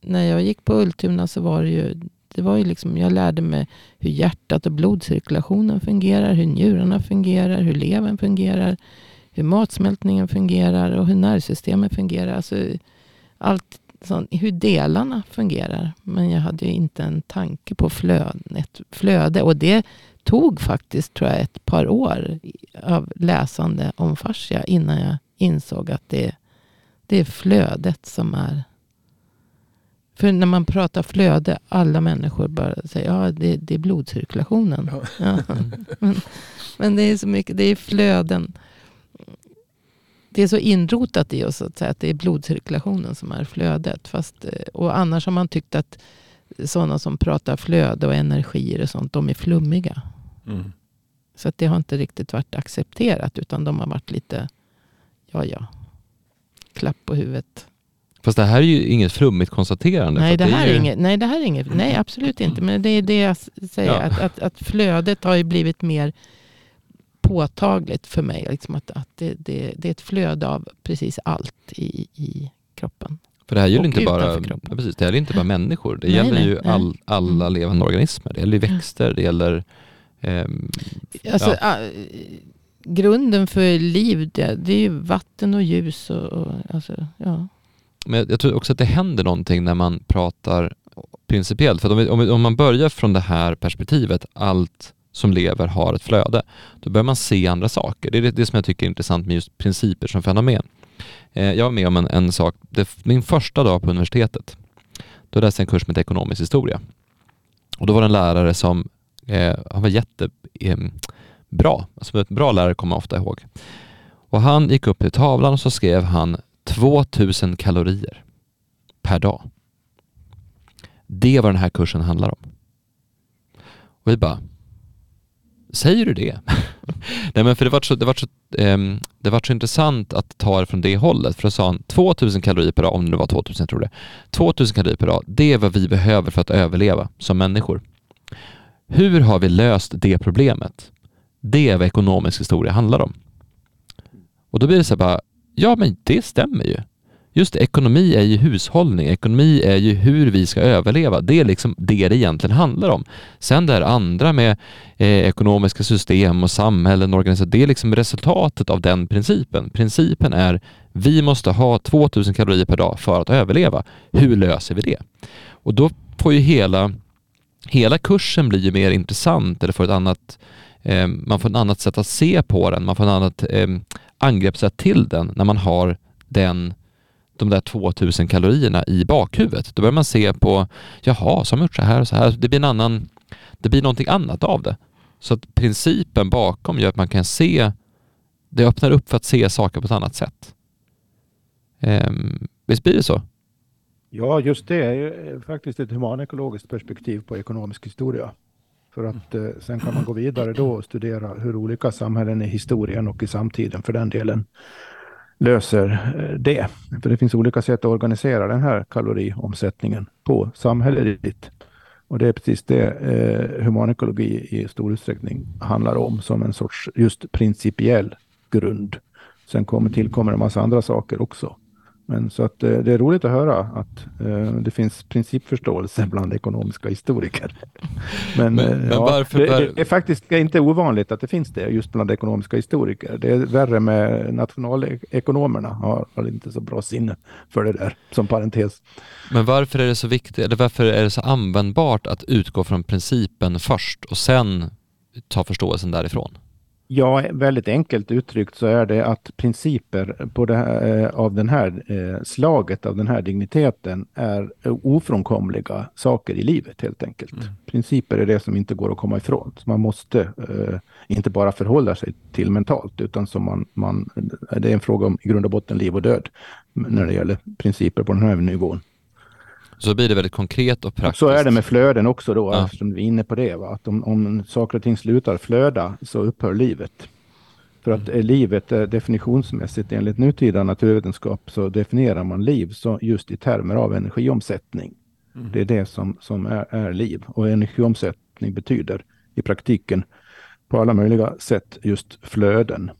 när jag gick på Ultuna så var det ju, det var ju liksom, jag lärde mig hur hjärtat och blodcirkulationen fungerar, hur njurarna fungerar, hur levern fungerar, hur matsmältningen fungerar och hur nervsystemet fungerar. Alltså allt sånt, hur delarna fungerar. Men jag hade ju inte en tanke på flöd, ett flöde. Och det tog faktiskt tror jag ett par år av läsande om fascia innan jag insåg att det, det är flödet som är för när man pratar flöde, alla människor bara säger ja det, det är blodcirkulationen. Ja. Ja. Men, men, det är så mycket, det är flöden. Det är så inrotat i oss att säga att det är blodcirkulationen som är flödet. Fast, eh, och annars har man tyckt att sådana som pratar flöde och energier och sånt, de är flummiga. Mm. Så att det har inte riktigt varit accepterat utan de har varit lite, ja ja, klapp på huvudet. Fast det här är ju inget flummigt konstaterande. Nej, det, det här är ju... inget, nej, det här är inget. Nej, absolut inte. Men det är det jag säger. Ja. Att, att, att, flödet har ju blivit mer påtagligt för mig. Liksom att, att det, det, det är ett flöde av precis allt i, i kroppen. För det här gäller inte bara, ja, precis, det här är inte bara människor. Det nej, gäller nej, ju all, alla mm. levande organismer. Det gäller växter, det gäller... Eh, alltså, ja. grunden för liv, det, det, är ju vatten och ljus. Och, och alltså, ja. Men jag tror också att det händer någonting när man pratar principiellt. För om, om, om man börjar från det här perspektivet, allt som lever har ett flöde, då börjar man se andra saker. Det är det, det som jag tycker är intressant med just principer som fenomen. Eh, jag var med om en, en sak, det, min första dag på universitetet, då läste jag en kurs heter ekonomisk historia. Och då var det en lärare som, eh, han var jättebra, eh, alltså ett bra lärare kommer man ofta ihåg. Och han gick upp till tavlan och så skrev han 2000 kalorier per dag. Det är vad den här kursen handlar om. Och vi bara, säger du det? Nej men för det var så, det var så, um, det var så intressant att ta det från det hållet. För då sa han 2000 kalorier per dag, om det var 2000 jag tror det. 2000 kalorier per dag, det är vad vi behöver för att överleva som människor. Hur har vi löst det problemet? Det är vad ekonomisk historia handlar om. Och då blir det så här bara, Ja, men det stämmer ju. Just det, ekonomi är ju hushållning. Ekonomi är ju hur vi ska överleva. Det är liksom det det egentligen handlar om. Sen det här andra med eh, ekonomiska system och samhällen och organisationer, det är liksom resultatet av den principen. Principen är vi måste ha 2000 kalorier per dag för att överleva. Hur löser vi det? Och då får ju hela, hela kursen blir ju mer intressant eller får ett annat eh, man får ett annat sätt att se på den, man får ett annat eh, angreppssätt till den när man har den, de där 2000 kalorierna i bakhuvudet. Då börjar man se på, jaha, så har man gjort så här och så här. Det blir en annan, det blir någonting annat av det. Så att principen bakom gör att man kan se, det öppnar upp för att se saker på ett annat sätt. Um, visst blir det så? Ja, just det är ju faktiskt ett humanekologiskt perspektiv på ekonomisk historia. För att eh, sen kan man gå vidare då och studera hur olika samhällen i historien och i samtiden för den delen löser eh, det. För det finns olika sätt att organisera den här kaloriomsättningen på samhälleligt. Och det är precis det eh, humanekologi i stor utsträckning handlar om som en sorts just principiell grund. Sen kommer, tillkommer en massa andra saker också. Men så att eh, det är roligt att höra att eh, det finns principförståelse bland ekonomiska historiker. Men, men, men ja, varför, det, det, är faktiskt inte ovanligt att det finns det just bland ekonomiska historiker. Det är värre med nationalekonomerna, har, har inte så bra sinne för det där, som parentes. Men varför är det så viktigt, eller varför är det så användbart att utgå från principen först och sen ta förståelsen därifrån? Ja, väldigt enkelt uttryckt så är det att principer på här, eh, av den här eh, slaget, av den här digniteten, är ofrånkomliga saker i livet helt enkelt. Mm. Principer är det som inte går att komma ifrån. Så man måste eh, inte bara förhålla sig till mentalt, utan som man, man, det är en fråga om i grund och botten liv och död när det gäller principer på den här nivån. Så blir det väldigt konkret och praktiskt. Så är det med flöden också då, ja. eftersom vi är inne på det. Va? Att om, om saker och ting slutar flöda så upphör livet. För att mm. livet är definitionsmässigt enligt nutida naturvetenskap så definierar man liv så just i termer av energiomsättning. Mm. Det är det som, som är, är liv. Och energiomsättning betyder i praktiken på alla möjliga sätt just flöden.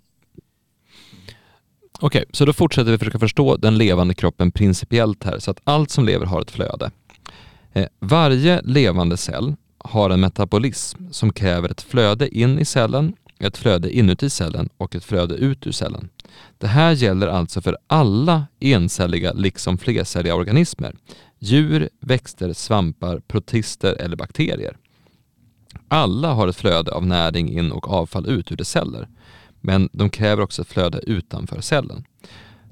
Okej, okay, så då fortsätter vi försöka förstå den levande kroppen principiellt här, så att allt som lever har ett flöde. Eh, varje levande cell har en metabolism som kräver ett flöde in i cellen, ett flöde inuti cellen och ett flöde ut ur cellen. Det här gäller alltså för alla encelliga liksom flercelliga organismer. Djur, växter, svampar, protister eller bakterier. Alla har ett flöde av näring in och avfall ut ur de celler. Men de kräver också ett flöde utanför cellen.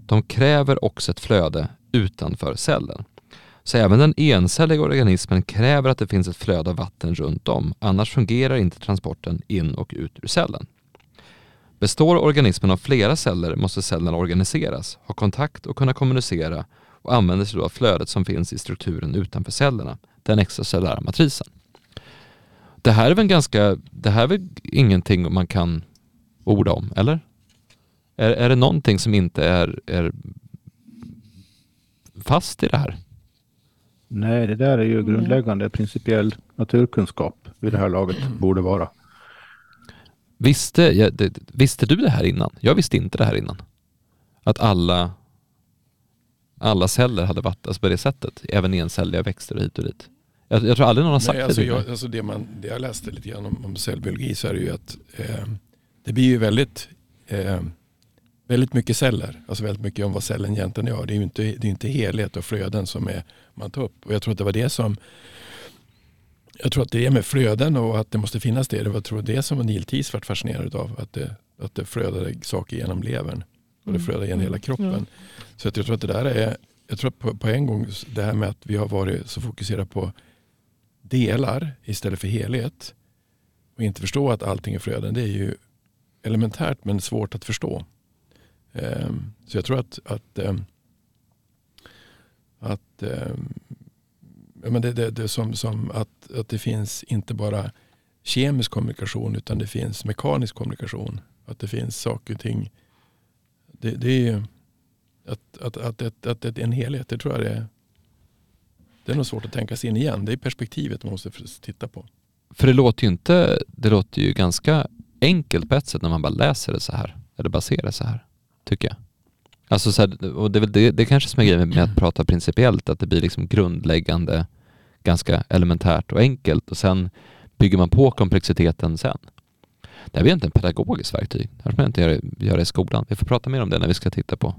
De kräver också ett flöde utanför cellen. Så även den encelliga organismen kräver att det finns ett flöde av vatten runt om, annars fungerar inte transporten in och ut ur cellen. Består organismen av flera celler måste cellerna organiseras, ha kontakt och kunna kommunicera och använder sig då av flödet som finns i strukturen utanför cellerna, den extracellulära matrisen. Det här är väl ganska, det här är väl ingenting man kan orda om, eller? Är, är det någonting som inte är, är fast i det här? Nej, det där är ju Mm. grundläggande principiell naturkunskap vid det här laget borde vara. Visste, ja, det, visste du det här innan? Jag visste inte det här innan. Att alla, alla celler hade alltså på det sättet, även encelliga växter hit och dit. Jag, jag tror aldrig någon har sagt Nej, alltså det jag, alltså det, man, det jag läste lite grann om, om cellbiologi så är det ju att eh, det blir ju väldigt, eh, väldigt mycket celler. Alltså väldigt mycket om vad cellen egentligen gör. Det är ju inte, det är inte helhet och flöden som är, man tar upp. Och jag tror att det var det som jag tror att det är med flöden och att det måste finnas det. Det var jag tror det som Neil Teese vart fascinerad av. Att det, att det flödade saker genom levern. Och det Mm. flödade genom hela kroppen. Så att jag tror att det där är, jag tror att på, på en gång det här med att vi har varit så fokuserade på delar istället för helhet och inte förstå att allting är flöden. Det är ju elementärt men svårt att förstå. Ehm, så jag tror att, att, ehm, att, ehm, ja, men det, det, det som, som att, att det finns inte bara kemisk kommunikation utan det finns mekanisk kommunikation. Att det finns saker och ting. Det, det är ju att, att, att, att, att det är en helhet. Det tror jag det är. Det är nog svårt att tänka sig in igen. Det är perspektivet man måste titta på. För det låter ju inte, det låter ju ganska enkelt på ett sätt när man bara läser det så här. Eller bara ser det så här, tycker jag. Alltså så här, och det, är det, det kanske som är grejen med att prata principiellt, att det blir liksom grundläggande, ganska elementärt och enkelt och sen bygger man på komplexiteten sen. Det här är egentligen ett pedagogiskt verktyg. Det här får man inte göra, göra i skolan. Vi får prata mer om det när vi ska titta på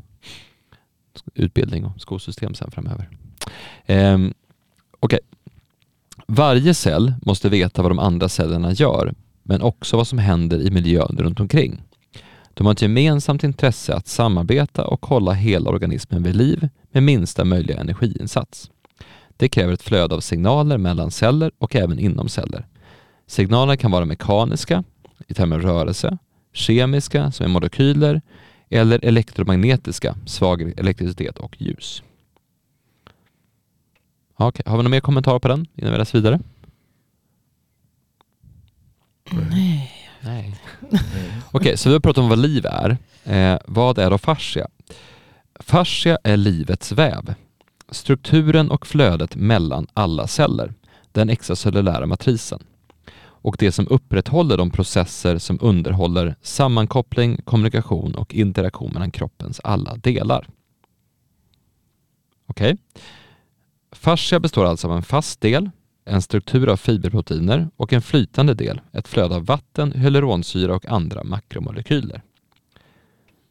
utbildning och skolsystem sen framöver. Um, Okej. Varje cell måste veta vad de andra cellerna gör, men också vad som händer i miljön runt omkring. De har ett gemensamt intresse att samarbeta och hålla hela organismen vid liv med minsta möjliga energiinsats. Det kräver ett flöde av signaler mellan celler och även inom celler. Signalerna kan vara mekaniska, i termer av rörelse, kemiska, som är molekyler, eller elektromagnetiska, svag elektricitet och ljus. Okej, har vi några mer kommentarer på den innan vi läser vidare? Nej. Nej. Okej, så vi har pratat om vad liv är. Eh, vad är då fascia? Fascia är livets väv. Strukturen och flödet mellan alla celler. Den extracellulära matrisen. Och det som upprätthåller de processer som underhåller sammankoppling, kommunikation och interaktion mellan kroppens alla delar. Okej? Fascia består alltså av en fast del, en struktur av fiberproteiner och en flytande del, ett flöde av vatten, hyaluronsyra och andra makromolekyler.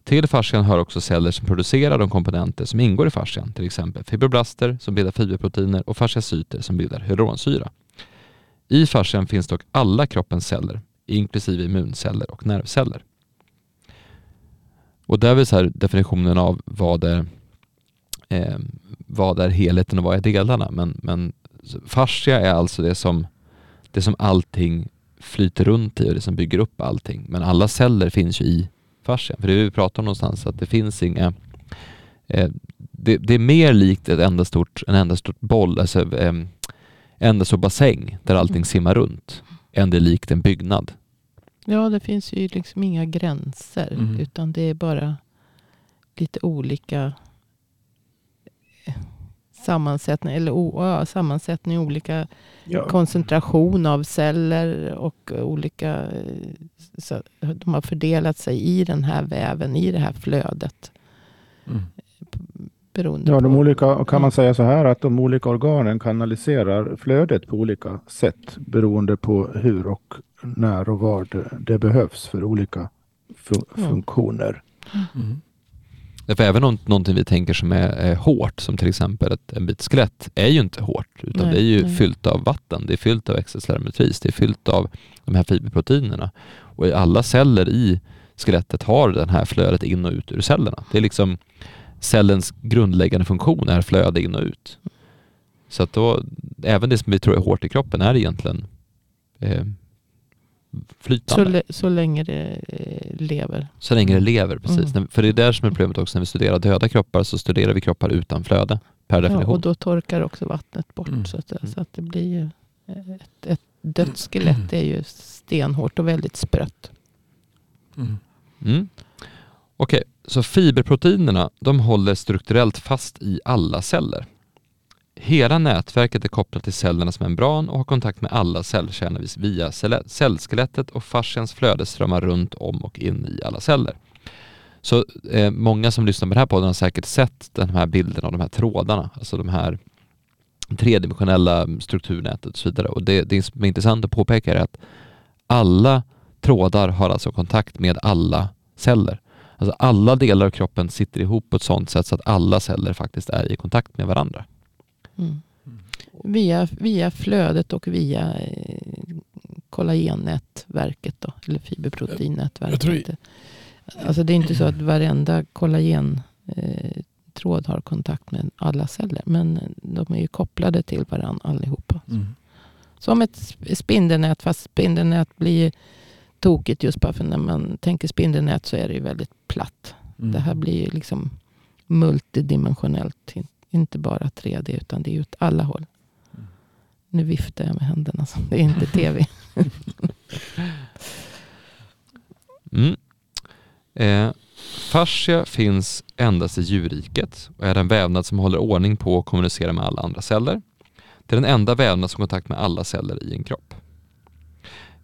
Till fascian hör också celler som producerar de komponenter som ingår i fascian, till exempel fibroblaster som bildar fiberproteiner och fasciacyter som bildar hyaluronsyra. I fascian finns dock alla kroppens celler, inklusive immunceller och nervceller. Och där är så här definitionen av vad är, eh, vad är helheten och vad är delarna. Men, men fascia är alltså det som, det som allting flyter runt i och det som bygger upp allting. Men alla celler finns ju i fascian. För det vi pratar om någonstans, att det finns inga... Eh, det, det, är mer likt ett enda stort, en enda stort boll, alltså eh, enda stor bassäng där allting simmar runt, än det är likt en byggnad. Ja, det finns ju liksom inga gränser. Mm. Utan det är bara lite olika sammansättning, eller ja, sammansättning, olika Ja, koncentration av celler och olika... eh, Så de har fördelat sig i den här väven, i det här flödet. Mm. Beroende Ja, de olika, kan man Mm. säga så här att de olika organen kanaliserar flödet på olika sätt beroende på hur och när och var det, det behövs för olika fun- Ja. funktioner. Mm. För även om någonting vi tänker som är, är hårt, som till exempel ett, en bit skelett, är ju inte hårt, utan Nej, det är ju nej. fyllt av vatten, det är fyllt av extracellulära matris, det är fyllt av de här fiberproteinerna. Och i alla celler i skelettet har den här flödet in och ut ur cellerna. Det är liksom cellens grundläggande funktion är flöde in och ut. Så att då, även det som vi tror är hårt i kroppen är egentligen eh, flytande. le- så länge det eh, lever. Så länge det lever, precis. Mm. För det är där som är problemet också när vi studerar döda kroppar så studerar vi kroppar utan flöde per Ja, definition. och då torkar också vattnet bort. Mm. Så, att, Mm. så att det blir ju eh, ett, ett dött skelett är ju stenhårt och väldigt sprött. Mm. Mm. Okej, så fiberproteinerna de håller strukturellt fast i alla celler. Hela nätverket är kopplat till cellernas membran och har kontakt med alla cellkärnor via cellskelettet och fascians flöde strömmar runt om och in i alla celler. Så eh, många som lyssnar på den här podden har säkert sett den här bilden av de här trådarna, alltså de här tredimensionella strukturnätet och så vidare. Och det, det som är intressant att påpeka är att alla trådar har alltså kontakt med alla celler. Alltså alla delar av kroppen sitter ihop på ett sådant sätt så att alla celler faktiskt är i kontakt med varandra. Mm. Via, via flödet och via eh, kollagennätverket då, eller Jag tror- fiberproteinnätverket. Alltså det är inte så att varenda kollagen eh, tråd har kontakt med alla celler. Men de är ju kopplade till varandra allihopa. Mm. Som ett sp- spindelnät. Fast spindelnät blir tokigt just bara för när man tänker spindelnät så är det ju väldigt platt. Mm. Det här blir ju liksom multidimensionellt. Inte bara 3D utan det är åt alla håll. Mm. Nu viftar jag med händerna. som det är inte tv. Mm. Eh, fascia finns endast i djurriket och är en vävnad som håller ordning på och kommunicerar med alla andra celler. Det är den enda vävnad som har kontakt med alla celler i en kropp.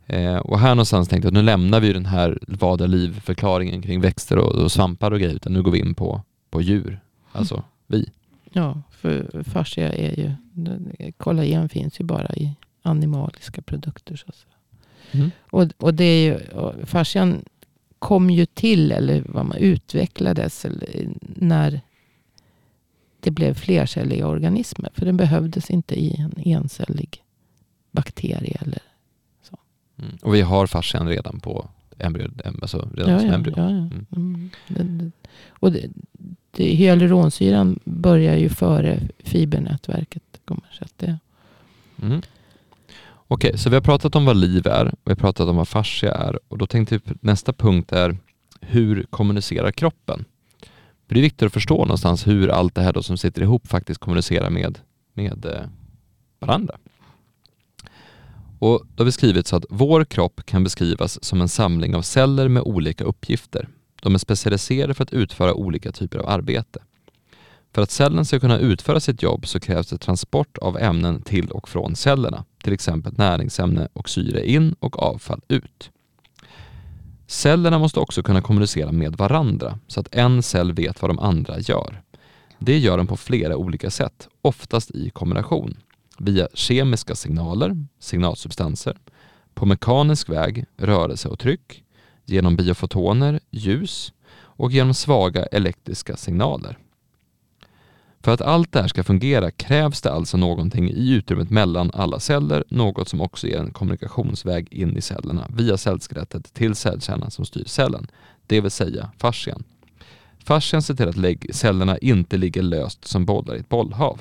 Eh, och här någonstans tänkte jag att nu lämnar vi den här vad är liv-förklaringen kring växter och, och svampar och grejer utan nu går vi in på, på djur, alltså vi. Ja, för fascia är ju... Kollagen finns ju bara i animaliska produkter. Så att säga. Mm. Och, och det är ju, fascian kom ju till, eller vad man utvecklades, när det blev flercelliga organismer. För den behövdes inte i en encellig bakterie. Eller, Mm. Och vi har fascian redan på embryo, em- alltså redan ja, som ja, embryo. ja, ja. Mm. Mm. Det, och det, hyaluronsyran börjar ju före fibernätverket. Så att det, Mm. Okej, så vi har pratat om vad liv är och vi har pratat om vad fascia är och då tänkte vi nästa punkt är hur kommunicerar kroppen? För det är viktigt att förstå någonstans hur allt det här då som sitter ihop faktiskt kommunicerar med, med eh, varandra. Och då har vi skrivit så att vår kropp kan beskrivas som en samling av celler med olika uppgifter. De är specialiserade för att utföra olika typer av arbete. För att cellen ska kunna utföra sitt jobb så krävs det transport av ämnen till och från cellerna, till exempel näringsämne och syre in och avfall ut. Cellerna måste också kunna kommunicera med varandra så att en cell vet vad de andra gör. Det gör de på flera olika sätt, oftast i kombination. Via kemiska signaler, signalsubstanser, på mekanisk väg, rörelse och tryck, genom biofotoner, ljus och genom svaga elektriska signaler. För att allt det här ska fungera krävs det alltså någonting i utrymmet mellan alla celler, något som också ger en kommunikationsväg in i cellerna via cellskelettet till cellkärnan som styr cellen, det vill säga fascian. Fascian ser till att cellerna inte ligger löst som bollar i ett bollhav.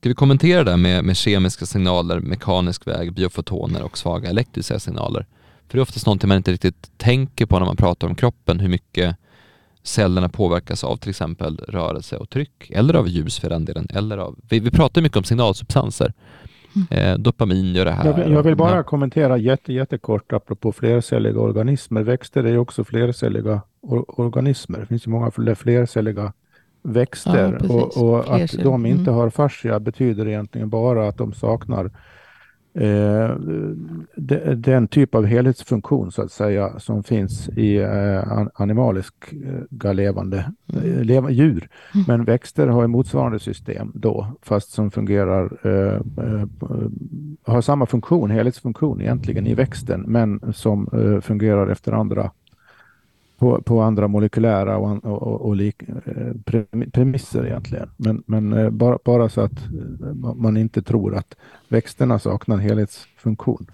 Ska vi kommentera det här med, med kemiska signaler, mekanisk väg, biofotoner och svaga elektriska signaler? För det är oftast någonting man inte riktigt tänker på när man pratar om kroppen, hur mycket cellerna påverkas av till exempel rörelse och tryck eller av ljus för den delen. Eller av, vi, vi pratar mycket om signalsubstanser. Eh, dopamin gör det här. Jag vill, jag vill bara Ja. kommentera jätte, jättekort apropå flercelliga organismer. Växter är ju också flercelliga or organismer. Det finns ju många fler flercelliga växter Ja, och, och att de inte Mm. har fascia betyder egentligen bara att de saknar eh, de, den typ av helhetsfunktion så att säga som finns i eh, animaliska levande eh, leva, djur. Mm. Men växter har ett motsvarande system då, fast som fungerar, eh, eh, har samma funktion, helhetsfunktion egentligen i växten, men som eh, fungerar efter andra på, på andra molekylära och, och, och lik, eh, premisser egentligen. Men, men eh, bara, bara så att eh, man inte tror att växterna saknar helhetsfunktion.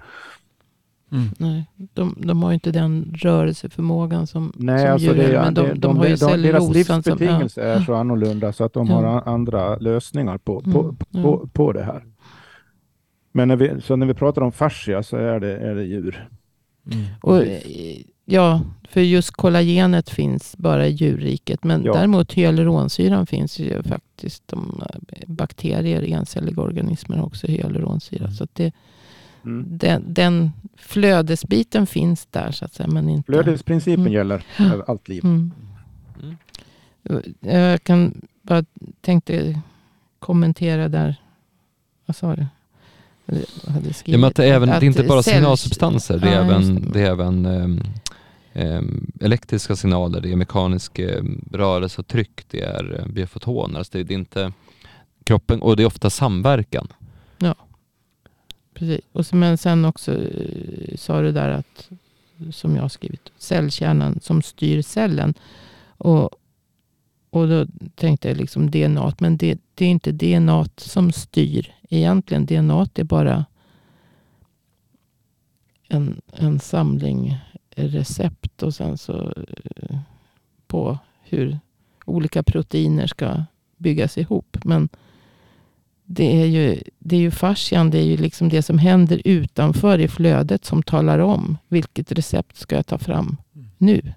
Mm. Nej, de, de har ju inte den rörelseförmågan som, Nej, som alltså djuren, det, men de, de, de, de, har ju de, deras livsbetingelser är så annorlunda så att de Ja. har andra lösningar på, på, Mm, ja. på, på det här. Men när vi, så när vi pratar om fascia så är det, är det djur. Mm. Och, ja, för just kollagenet finns bara i djurriket. Men Ja. däremot hyaluronsyran finns ju faktiskt. De, eh, bakterier, encelliga organismer har också hyaluronsyra. Så att det, Mm. den, den flödesbiten finns där så att säga. Men inte... Flödesprincipen Mm. gäller allt liv. Mm. Mm. Jag kan bara tänkte kommentera där. Vad sa du? Ja, men att det, är även, det är inte bara signalsubstanser, det är Ja, även, det. är även ehm, Ehm, elektriska signaler, det är mekanisk ehm, rörelse och tryck, det är eh, biofotoner. Alltså det, det är inte kroppen, och det är ofta samverkan. Ja, Precis. Och så, men sen också eh, sa du där att, som jag har skrivit, cellkärnan som styr cellen. Och, och då tänkte jag liksom DNA, men det, det är inte DNA som styr egentligen. DNA är bara en, en samling recept och sen så eh, på hur olika proteiner ska byggas ihop. Men det är ju, det är ju fascian, det är ju liksom det som händer utanför i flödet som talar om vilket recept ska jag ta fram nu.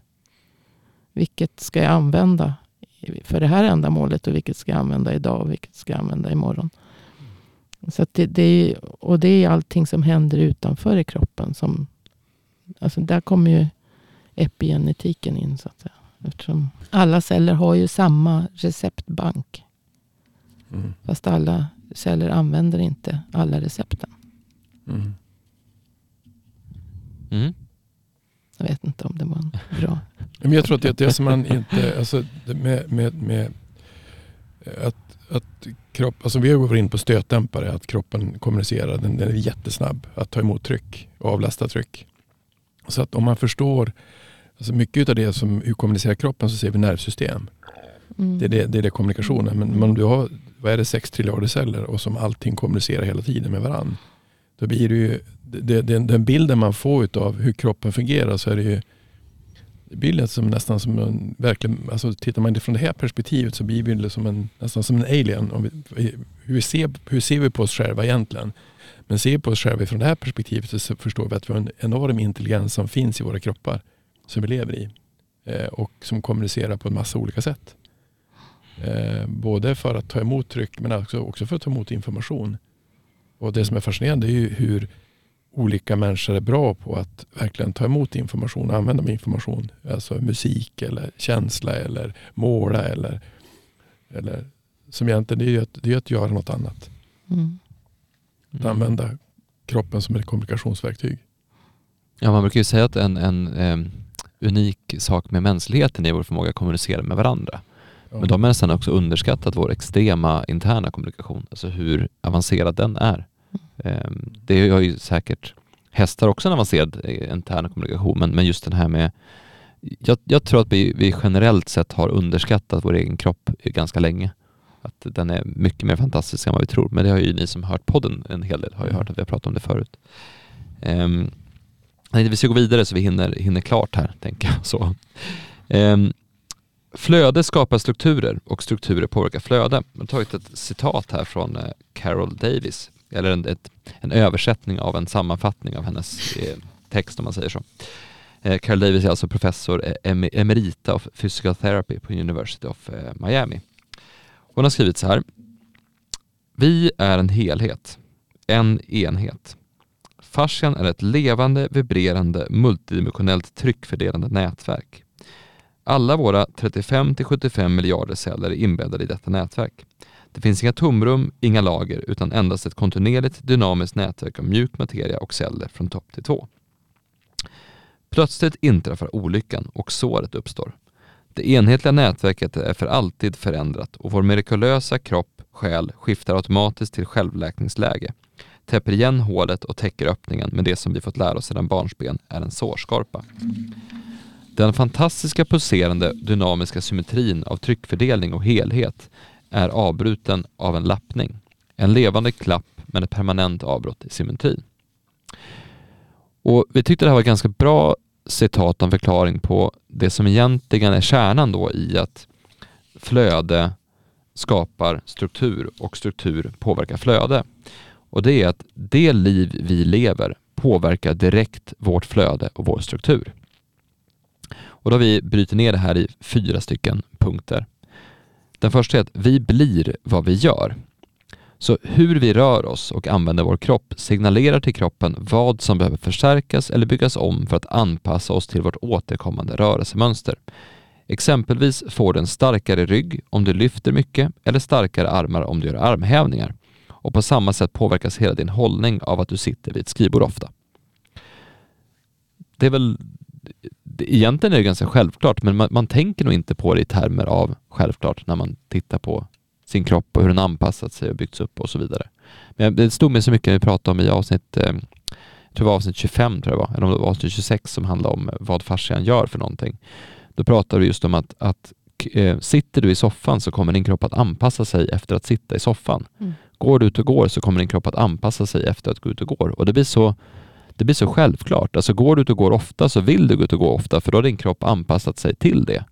Vilket ska jag använda för det här ändamålet och vilket ska jag använda idag och vilket ska jag använda imorgon. Så att det, det är, och det är allting som händer utanför i kroppen. Som, alltså där kommer ju epigenetiken in så att säga. Eftersom alla celler har ju samma receptbank. Mm. Fast alla celler använder inte alla recepten. Mm. Mm. Jag vet inte om det var en bra... Men jag tror att det, det som man inte, alltså med, med, med att, att kropp, alltså vi har varit in på stötdämpare, att kroppen kommunicerar, den, den är jättesnabb att ta emot tryck och avlasta tryck. Så att om man förstår, alltså mycket av det som hur kommunicerar kroppen så ser vi nervsystem. Mm. Det är det, det, är det kommunikationen. Men om du har, vad är det, 6 triljarder celler och som allting kommunicerar hela tiden med varandra. Då blir det ju, det, det, den bilden man får av hur kroppen fungerar så är det ju lite som, nästan som en, verkligen, alltså tittar man från det här perspektivet så blir det som en, nästan som en alien. Vi, hur, ser, hur ser vi på oss själva egentligen? Men ser vi på oss själva från det här perspektivet så förstår vi att vi har en enorm intelligens som finns i våra kroppar som vi lever i. Eh, och som kommunicerar på en massa olika sätt. Eh, både för att ta emot tryck men också, för att ta emot information. Och det som är fascinerande är ju hur olika människor är bra på att verkligen ta emot information och använda information. Alltså musik eller känsla eller måla eller, eller som egentligen det är ju att, det är att göra något annat. Mm. Att använda kroppen som ett kommunikationsverktyg. Ja, man brukar ju säga att en, en em, unik sak med mänskligheten är vår förmåga att kommunicera med varandra. Ja. Men de har nästan också underskattat vår extrema interna kommunikation, alltså hur avancerad den är. Em, Det har ju säkert hästar också en avancerad eh, intern kommunikation, men, men just den här med jag, jag tror att vi, vi generellt sett har underskattat vår egen kropp ganska länge. Att den är mycket mer fantastisk än vad vi tror. Men det har ju ni som hört podden en hel del, har ju hört att vi har pratat om det förut. Um, vi ska gå vidare så vi hinner, hinner klart här, tänker jag. Så. Ehm, flöde skapar strukturer och strukturer påverkar flöde. Jag har tagit ett citat här från eh, Carol Davis, eller en, ett, en översättning av en sammanfattning av hennes eh, text om man säger så. Eh, Carol Davis är alltså professor eh, em- emerita of physical therapy på University of Miami. Hon har skrivit så här. Vi är en helhet, en enhet. Fascian är ett levande, vibrerande, multidimensionellt tryckfördelande nätverk. Alla våra 35-75 miljarder celler är inbäddade i detta nätverk. Det finns inga tomrum, inga lager, utan endast ett kontinuerligt dynamiskt nätverk av mjuk materia och celler från topp till tå. Plötsligt inträffar olyckan och såret uppstår. Det enhetliga nätverket är för alltid förändrat och vår mirakulösa kropp, själ, skiftar automatiskt till självläkningsläge, täpper igen hålet och täcker öppningen med det som vi fått lära oss sedan barnsben är en sårskorpa. Den fantastiska pulserande dynamiska symmetrin av tryckfördelning och helhet är avbruten av en lappning. En levande klapp med ett permanent avbrott i symmetrin. Och vi tyckte det här var ett ganska bra citat och förklaring på det som egentligen är kärnan då i att flöde skapar struktur och struktur påverkar flöde. Och det är att det liv vi lever påverkar direkt vårt flöde och vår struktur. Och då har vi bryter ner det här i fyra stycken punkter. Den första är att vi blir vad vi gör. Så hur vi rör oss och använder vår kropp signalerar till kroppen vad som behöver förstärkas eller byggas om för att anpassa oss till vårt återkommande rörelsemönster. Exempelvis får du en starkare rygg om du lyfter mycket eller starkare armar om du gör armhävningar. Och på samma sätt påverkas hela din hållning av att du sitter vid ett skrivbord ofta. Det är väl egentligen är det ganska självklart, men man, man, tänker nog inte på det i termer av självklart när man tittar på sin kropp och hur den anpassat sig och byggts upp och så vidare. Men det stod mig så mycket när vi pratade om i avsnitt, eh, jag tror det var avsnitt 25 tror jag var, eller om det var avsnitt 26 som handlade om vad fascian gör för någonting. Då pratade vi just om att, att eh, sitter du i soffan så kommer din kropp att anpassa sig efter att sitta i soffan. Mm. Går du ut och går så kommer din kropp att anpassa sig efter att gå ut och gå. Och det blir så det blir så självklart. Alltså går du ut och går ofta så vill du gå ut och gå ofta för då har din kropp anpassat sig till det.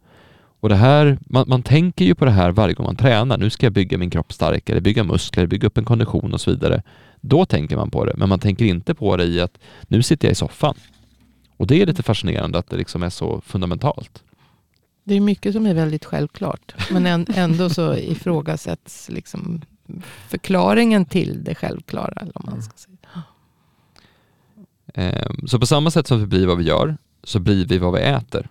Och det här, man, man tänker ju på det här varje gång man tränar. Nu ska jag bygga min kropp starkare, bygga muskler, bygga upp en kondition och så vidare. Då tänker man på det, men man tänker inte på det i att nu sitter jag i soffan. Och det är lite fascinerande att det liksom är så fundamentalt. Det är mycket som är väldigt självklart, men ändå så ifrågasätts liksom förklaringen till det självklara. Eller man ska säga. Ehm, så på samma sätt som vi blir vad vi gör, så blir vi vad vi äter.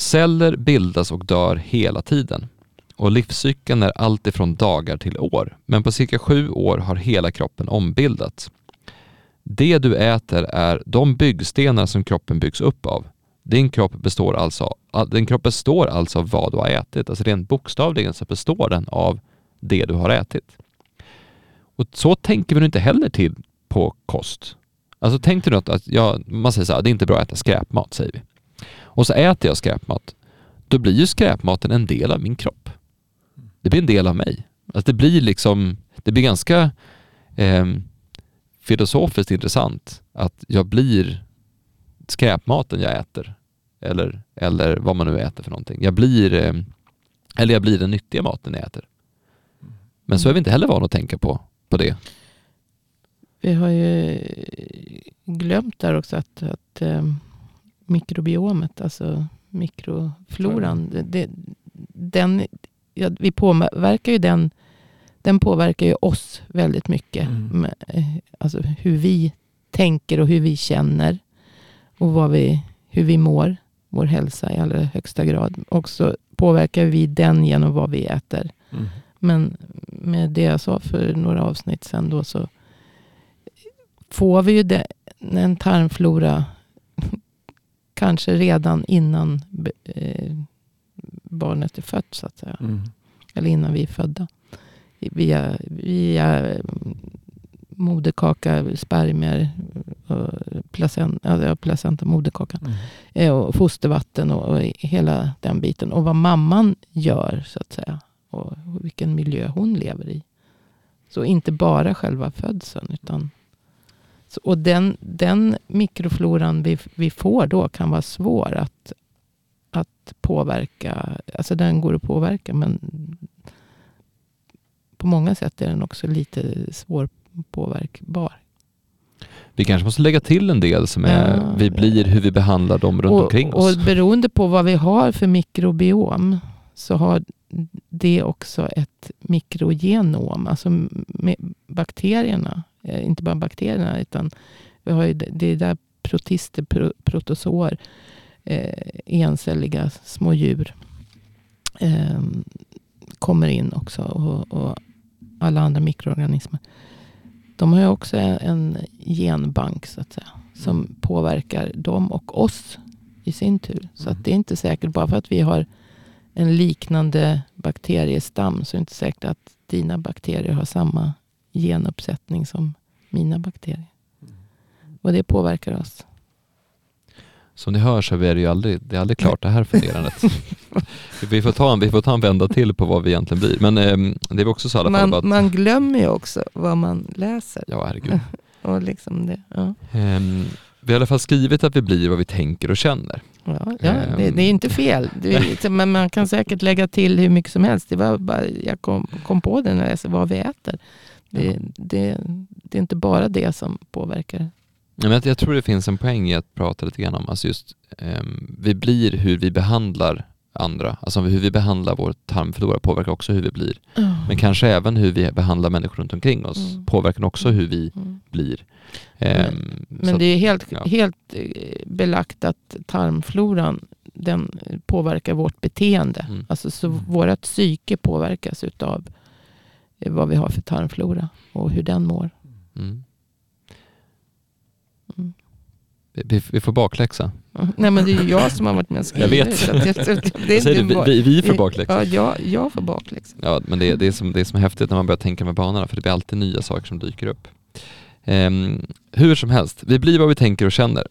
Celler bildas och dör hela tiden och livscykeln är alltifrån dagar till år, men på cirka sju år har hela kroppen ombildats. Det du äter är de byggstenar som kroppen byggs upp av. Din kropp består alltså, ah, din kropp består alltså av vad du har ätit. Alltså rent bokstavligen så består den av det du har ätit. Och så tänker vi inte heller till på kost. Alltså tänk dig något att ja, man säger så här, det är inte bra att äta skräpmat säger vi. Och så äter jag skräpmat. Då blir ju skräpmaten en del av min kropp. Det blir en del av mig. Alltså det blir liksom, det blir ganska eh, filosofiskt intressant att jag blir skräpmaten jag äter. Eller, eller vad man nu äter för någonting. Jag blir, eh, eller jag blir den nyttiga maten jag äter. Men så är vi inte heller vana att tänka på, på det. Vi har ju glömt där också att, att um, mikrobiomet, alltså mikrofloran, det, det, den, ja, vi påverkar ju den, den påverkar ju oss väldigt mycket. Mm. Eh, alltså hur vi tänker och hur vi känner. Och vad vi, hur vi mår, vår hälsa i allra högsta grad. Och så påverkar vi den genom vad vi äter. Mm. Men med det jag sa för några avsnitt sedan då så får vi ju det, en tarmflora kanske redan innan eh, barnet är fött så att säga. Mm. Eller innan vi är födda. Via, via moderkaka, spermier, placenta, ja, placenta moderkaka. Mm. Eh, och fostervatten och, och, hela den biten. Och vad mamman gör så att säga. Och vilken miljö hon lever i. Så inte bara själva födseln utan så, och den, den mikrofloran vi, vi får då kan vara svår att, att påverka. Alltså den går att påverka men på många sätt är den också lite svårpåverkbar. Vi kanske måste lägga till en del som är ja, vi blir, hur vi behandlar dem runt och, omkring oss. Och beroende på vad vi har för mikrobiom så har det också ett mikrogenom. Alltså bakterierna inte bara bakterierna, utan vi har ju, det är där protister, pro, protozoer, eh, encelliga små djur eh, kommer in också. Och, och alla andra mikroorganismer. De har ju också en genbank så att säga. Som påverkar dem och oss i sin tur. Så att det är inte säkert bara för att vi har en liknande bakteriestam så är det inte säkert att dina bakterier har samma genuppsättning som mina bakterier. Och det påverkar oss. Som ni hör så är det ju aldrig, det är aldrig klart det här funderandet. vi, får ta en, vi får ta en vända till på vad vi egentligen blir. Men eh, det är också så i alla man, fall. Att, man glömmer ju också vad man läser. ja, herregud. Och liksom det, ja. Ehm, vi har i alla fall skrivit att vi blir vad vi tänker och känner. Ja, ja det, det är inte fel. Är, liksom- men man kan säkert lägga till hur mycket som helst. Det var bara, jag kom, kom på det när jag läste vad vi äter. Det, det, det är inte bara det som påverkar. Ja, men jag, tror det finns en poäng i att prata lite grann om, alltså just ehm, vi blir hur vi behandlar andra. Alltså hur vi behandlar vår tarmflora påverkar också hur vi blir. Men kanske även hur vi behandlar människor runt omkring oss Mm. påverkar också hur vi Mm. blir. Ehm, så Men det är helt, ja. helt eh, belagt att tarmfloran den påverkar vårt beteende. Mm. Alltså så vårt psyke påverkas utav eh, vad vi har för tarmflora och hur den mår. Mm. Mm. Vi, vi, får bakläxa. Mm. Nej men det är ju jag som har varit med och skrivit. Jag vet. Det, det är Jag säger det, vi, vi, får bakläxa. Ja, jag, jag får bakläxa. Ja, men det, det, är som, det är som är häftigt när man börjar tänka med banorna, för det blir alltid nya saker som dyker upp. Ehm, hur som helst, vi blir vad vi tänker och känner.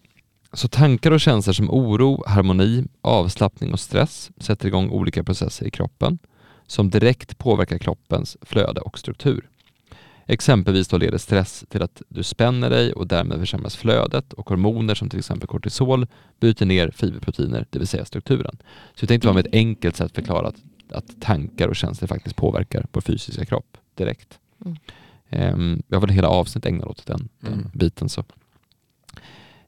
Så tankar och känslor som oro, harmoni, avslappning och stress sätter igång olika processer i kroppen som direkt påverkar kroppens flöde och struktur. Exempelvis då leder stress till att du spänner dig och därmed försämras flödet och hormoner som till exempel kortisol bryter ner fiberproteiner, det vill säga strukturen. Så vi tänkte vara med ett enkelt sätt förklara att, att tankar och känslor faktiskt påverkar vår fysiska kropp direkt. Mm. Ehm, vi har väl hela avsnitt ägnat åt den, den Mm. biten. Så.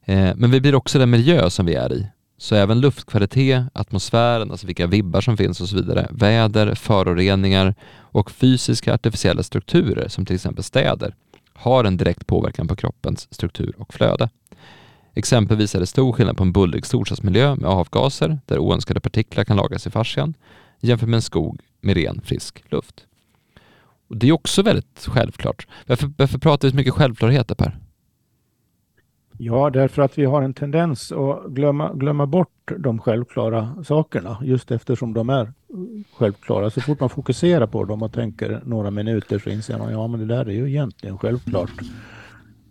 Eh, men vi blir också den miljö som vi är i. Så även luftkvalitet, atmosfären, alltså vilka vibbar som finns och så vidare, väder, föroreningar och fysiska artificiella strukturer som till exempel städer har en direkt påverkan på kroppens struktur och flöde. Exempelvis är det stor skillnad på en bullrig storstadsmiljö med avgaser där oönskade partiklar kan lagras i fascian jämfört med en skog med ren, frisk luft. Och det är också väldigt självklart. Varför, varför pratar vi så mycket självklarheter Per? Ja, därför att vi har en tendens att glömma, glömma bort de självklara sakerna just eftersom de är självklara. Så fort man fokuserar på dem och tänker några minuter så inser man ja, men det där är ju egentligen självklart.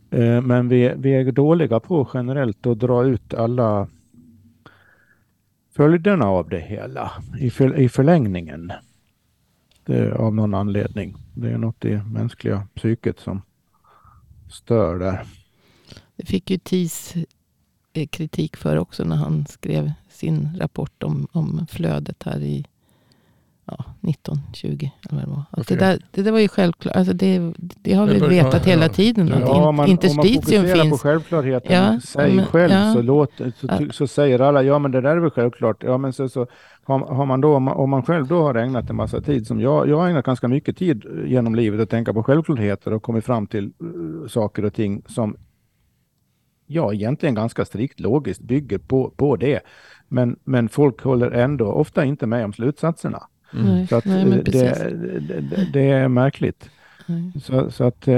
Eh, men vi, vi är dåliga på generellt att dra ut alla följderna av det hela i, för, i förlängningen. Det är av någon anledning. Det är något i mänskliga psyket som stör där. Det fick ju TIS eh, kritik för också när han skrev sin rapport om, om flödet här i ja, 1920. Eller vad det, var. Att det, där, det där var ju självklart. Alltså det, det har vi Det vetat ja, hela tiden. Ja, Att Ja, in, om man, om man interstitium fokuserar på finns. självklarheten Ja, sig men- själv ja. så, låt, så, så säger alla ja men det där är väl självklart. Ja men så, så har, har man då, om man, om man själv då har ägnat en massa tid som jag, jag har ägnat ganska mycket tid genom livet att tänka på självklarheter och kommit fram till uh, saker och ting som ja egentligen ganska strikt logiskt bygger på, på det. Men, men folk håller ändå ofta inte med om slutsatserna. Nej, Så att nej, eh, men precis. det, det, det är märkligt. Nej. Så, så att eh,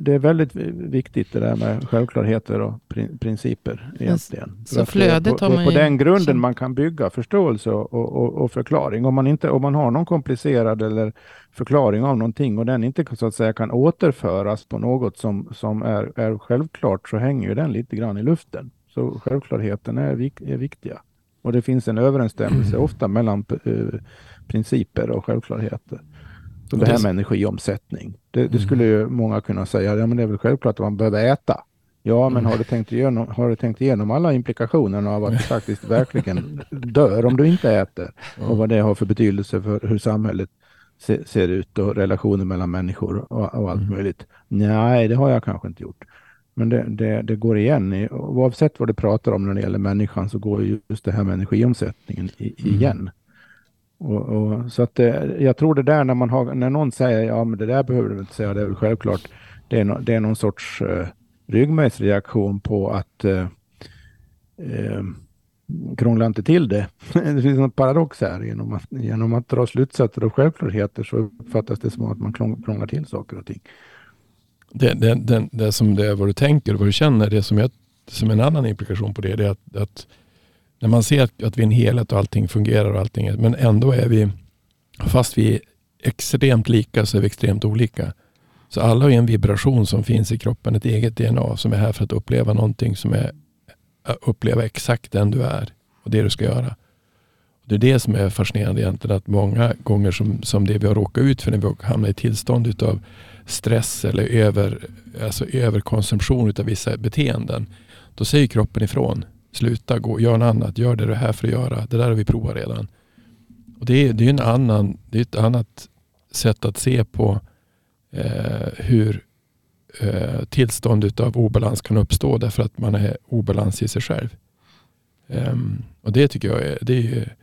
det är väldigt viktigt det där med självklarheter och prin- principer egentligen. så att det är flödet på, på den grunden man kan bygga förståelse och, och, och förklaring. Om man, inte, om man har någon komplicerad eller förklaring av någonting och den inte så att säga kan återföras på något som, som är, är självklart så hänger ju den lite grann i luften. Så självklarheten är, vik, är viktiga. Och det finns en överensstämmelse ofta mellan eh, principer och självklarheter. Så det Det är här med energiomsättning. Det, det Mm. skulle ju många kunna säga, ja men det är väl självklart att man behöver äta. Ja, men Mm. har du tänkt igenom, har du tänkt igenom alla implikationerna av att du faktiskt verkligen dör om du inte äter? Och vad det har för betydelse för hur samhället se, ser ut och relationer mellan människor och, och allt Mm. möjligt. Nej, det har jag kanske inte gjort. Men det, det, det går igen. I, oavsett vad du pratar om när det gäller människan så går ju just det här med energiomsättningen i, igen. Och, och, så att det, jag tror det där när, man har, när någon säger ja men det där behöver du inte säga, det är väl självklart. Det är, no, det är någon sorts uh, ryggmärgsreaktion på att eh, eh, krångla inte till det. Det finns en paradox här. Genom att, genom att dra slutsatser och självklarheter så uppfattas det som att man krånglar till saker och ting. Det, det, det, det som det är vad du tänker och vad du känner, det som, är, som en annan implikation på det, det är att, att när man ser att, att vi är en helhet och allting fungerar och allting, men ändå är vi, fast vi är extremt lika så är vi extremt olika. Så alla har en vibration som finns i kroppen, ett eget DNA som är här för att uppleva någonting som är uppleva exakt den du är och det du ska göra. Det är det som är fascinerande egentligen, att många gånger som, som det vi har råkat ut för när vi hamnar i tillstånd utav stress eller över, alltså överkonsumtion utav vissa beteenden. Då säger kroppen ifrån. Sluta, gå, gör något annat, gör det du är här för att göra. Det där har vi provat redan. Och det, är, det är en annan, det är ett annat sätt att se på eh, hur eh, tillstånd av obalans kan uppstå därför att man är obalans i sig själv. Um, och det tycker jag är, det är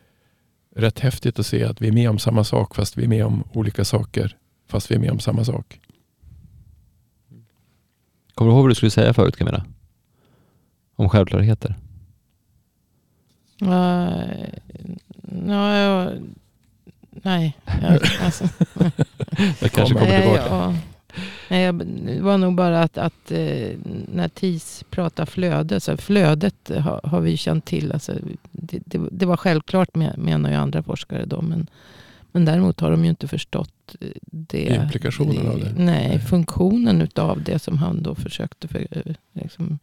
rätt häftigt att se att vi är med om samma sak fast vi är med om olika saker fast vi är med om samma sak. Kommer du ihåg vad du skulle säga förut Camilla? Om självklarheter? Uh, no, nej, jag, alltså. jag kanske kommer tillbaka. Ja, Nej, det var nog bara att, att eh, när TIS pratar flöde, så flödet har, har vi känt till. Alltså, det, det, det, var självklart menar ju andra forskare då. Men, men däremot har de ju inte förstått eh, det. Implikationen av det? Nej, nej. funktionen utav det som han då försökte, för, eh, liksom,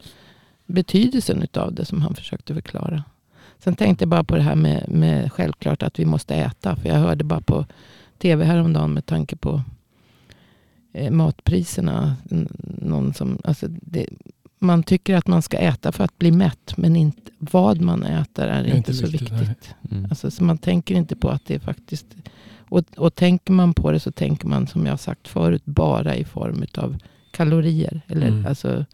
betydelsen utav det som han försökte förklara. Sen tänkte jag bara på det här med, med självklart att vi måste äta. För jag hörde bara på tv häromdagen med tanke på eh, matpriserna. Någon som, alltså det, man tycker att man ska äta för att bli mätt. Men inte, vad man äter är, är inte, så viktigt. viktigt. Mm. Alltså, så man tänker inte på att det är faktiskt... Och, och tänker man på det så tänker man som jag sagt förut. Bara i form av kalorier. Eller mm. alltså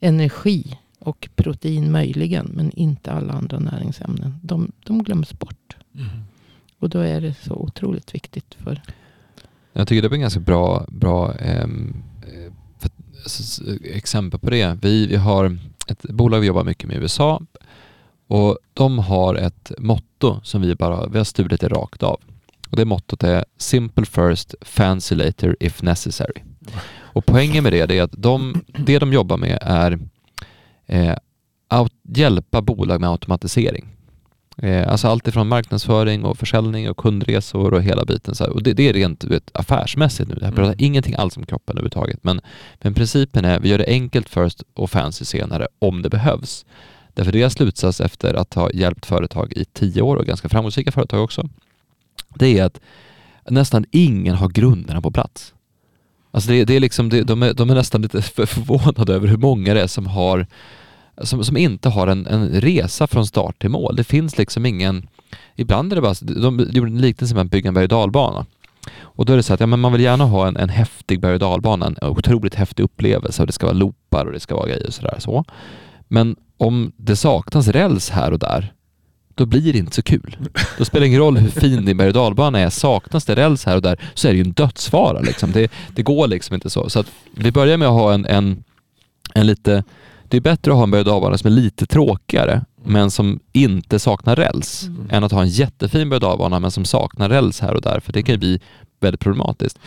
energi. Och protein möjligen. Men inte alla andra näringsämnen. De, de glöms bort. Mm. Och då är det så otroligt viktigt för jag tycker det är en ganska bra, bra ehm, eh, för, alltså, exempel på det. Vi, vi har ett bolag vi jobbar mycket med i USA och de har ett motto som vi bara vi har stulit det rakt av. Och det mottot är Simple first, fancy later if necessary. Och poängen med det är att de, det de jobbar med är eh, att hjälpa bolag med automatisering. Eh, alltså allt ifrån marknadsföring och försäljning och kundresor och hela biten. Så Och det, det, är rent vet, affärsmässigt nu. Det här pratar mm. ingenting alls om kroppen överhuvudtaget. Men, men principen är, vi gör det enkelt först och fancy senare om det behövs. Därför det är slutsats efter att ha hjälpt företag i tio år och ganska framgångsrika företag också. Det är att nästan ingen har grunderna på plats. Alltså det, det är liksom, det, de, är, de är nästan lite förvånade över hur många det är som har som, som inte har en, en resa från start till mål. Det finns liksom ingen, ibland är det bara, de gjorde en liknelse med att bygga en berg och dalbana. Och då är det så att ja, men man vill gärna ha en, en häftig berg och dalbana, en otroligt häftig upplevelse och det ska vara loopar och det ska vara grejer och sådär. Så. Men om det saknas räls här och där, då blir det inte så kul. Då spelar det ingen roll hur fin din berg och är, saknas det räls här och där så är det ju en dödsfara. Liksom. Det, det går liksom inte så. Så att vi börjar med att ha en, en, en lite det är bättre att ha en berg och som är lite tråkigare men som inte saknar räls mm. än att ha en jättefin berg och men som saknar räls här och där för det kan ju bli väldigt problematiskt.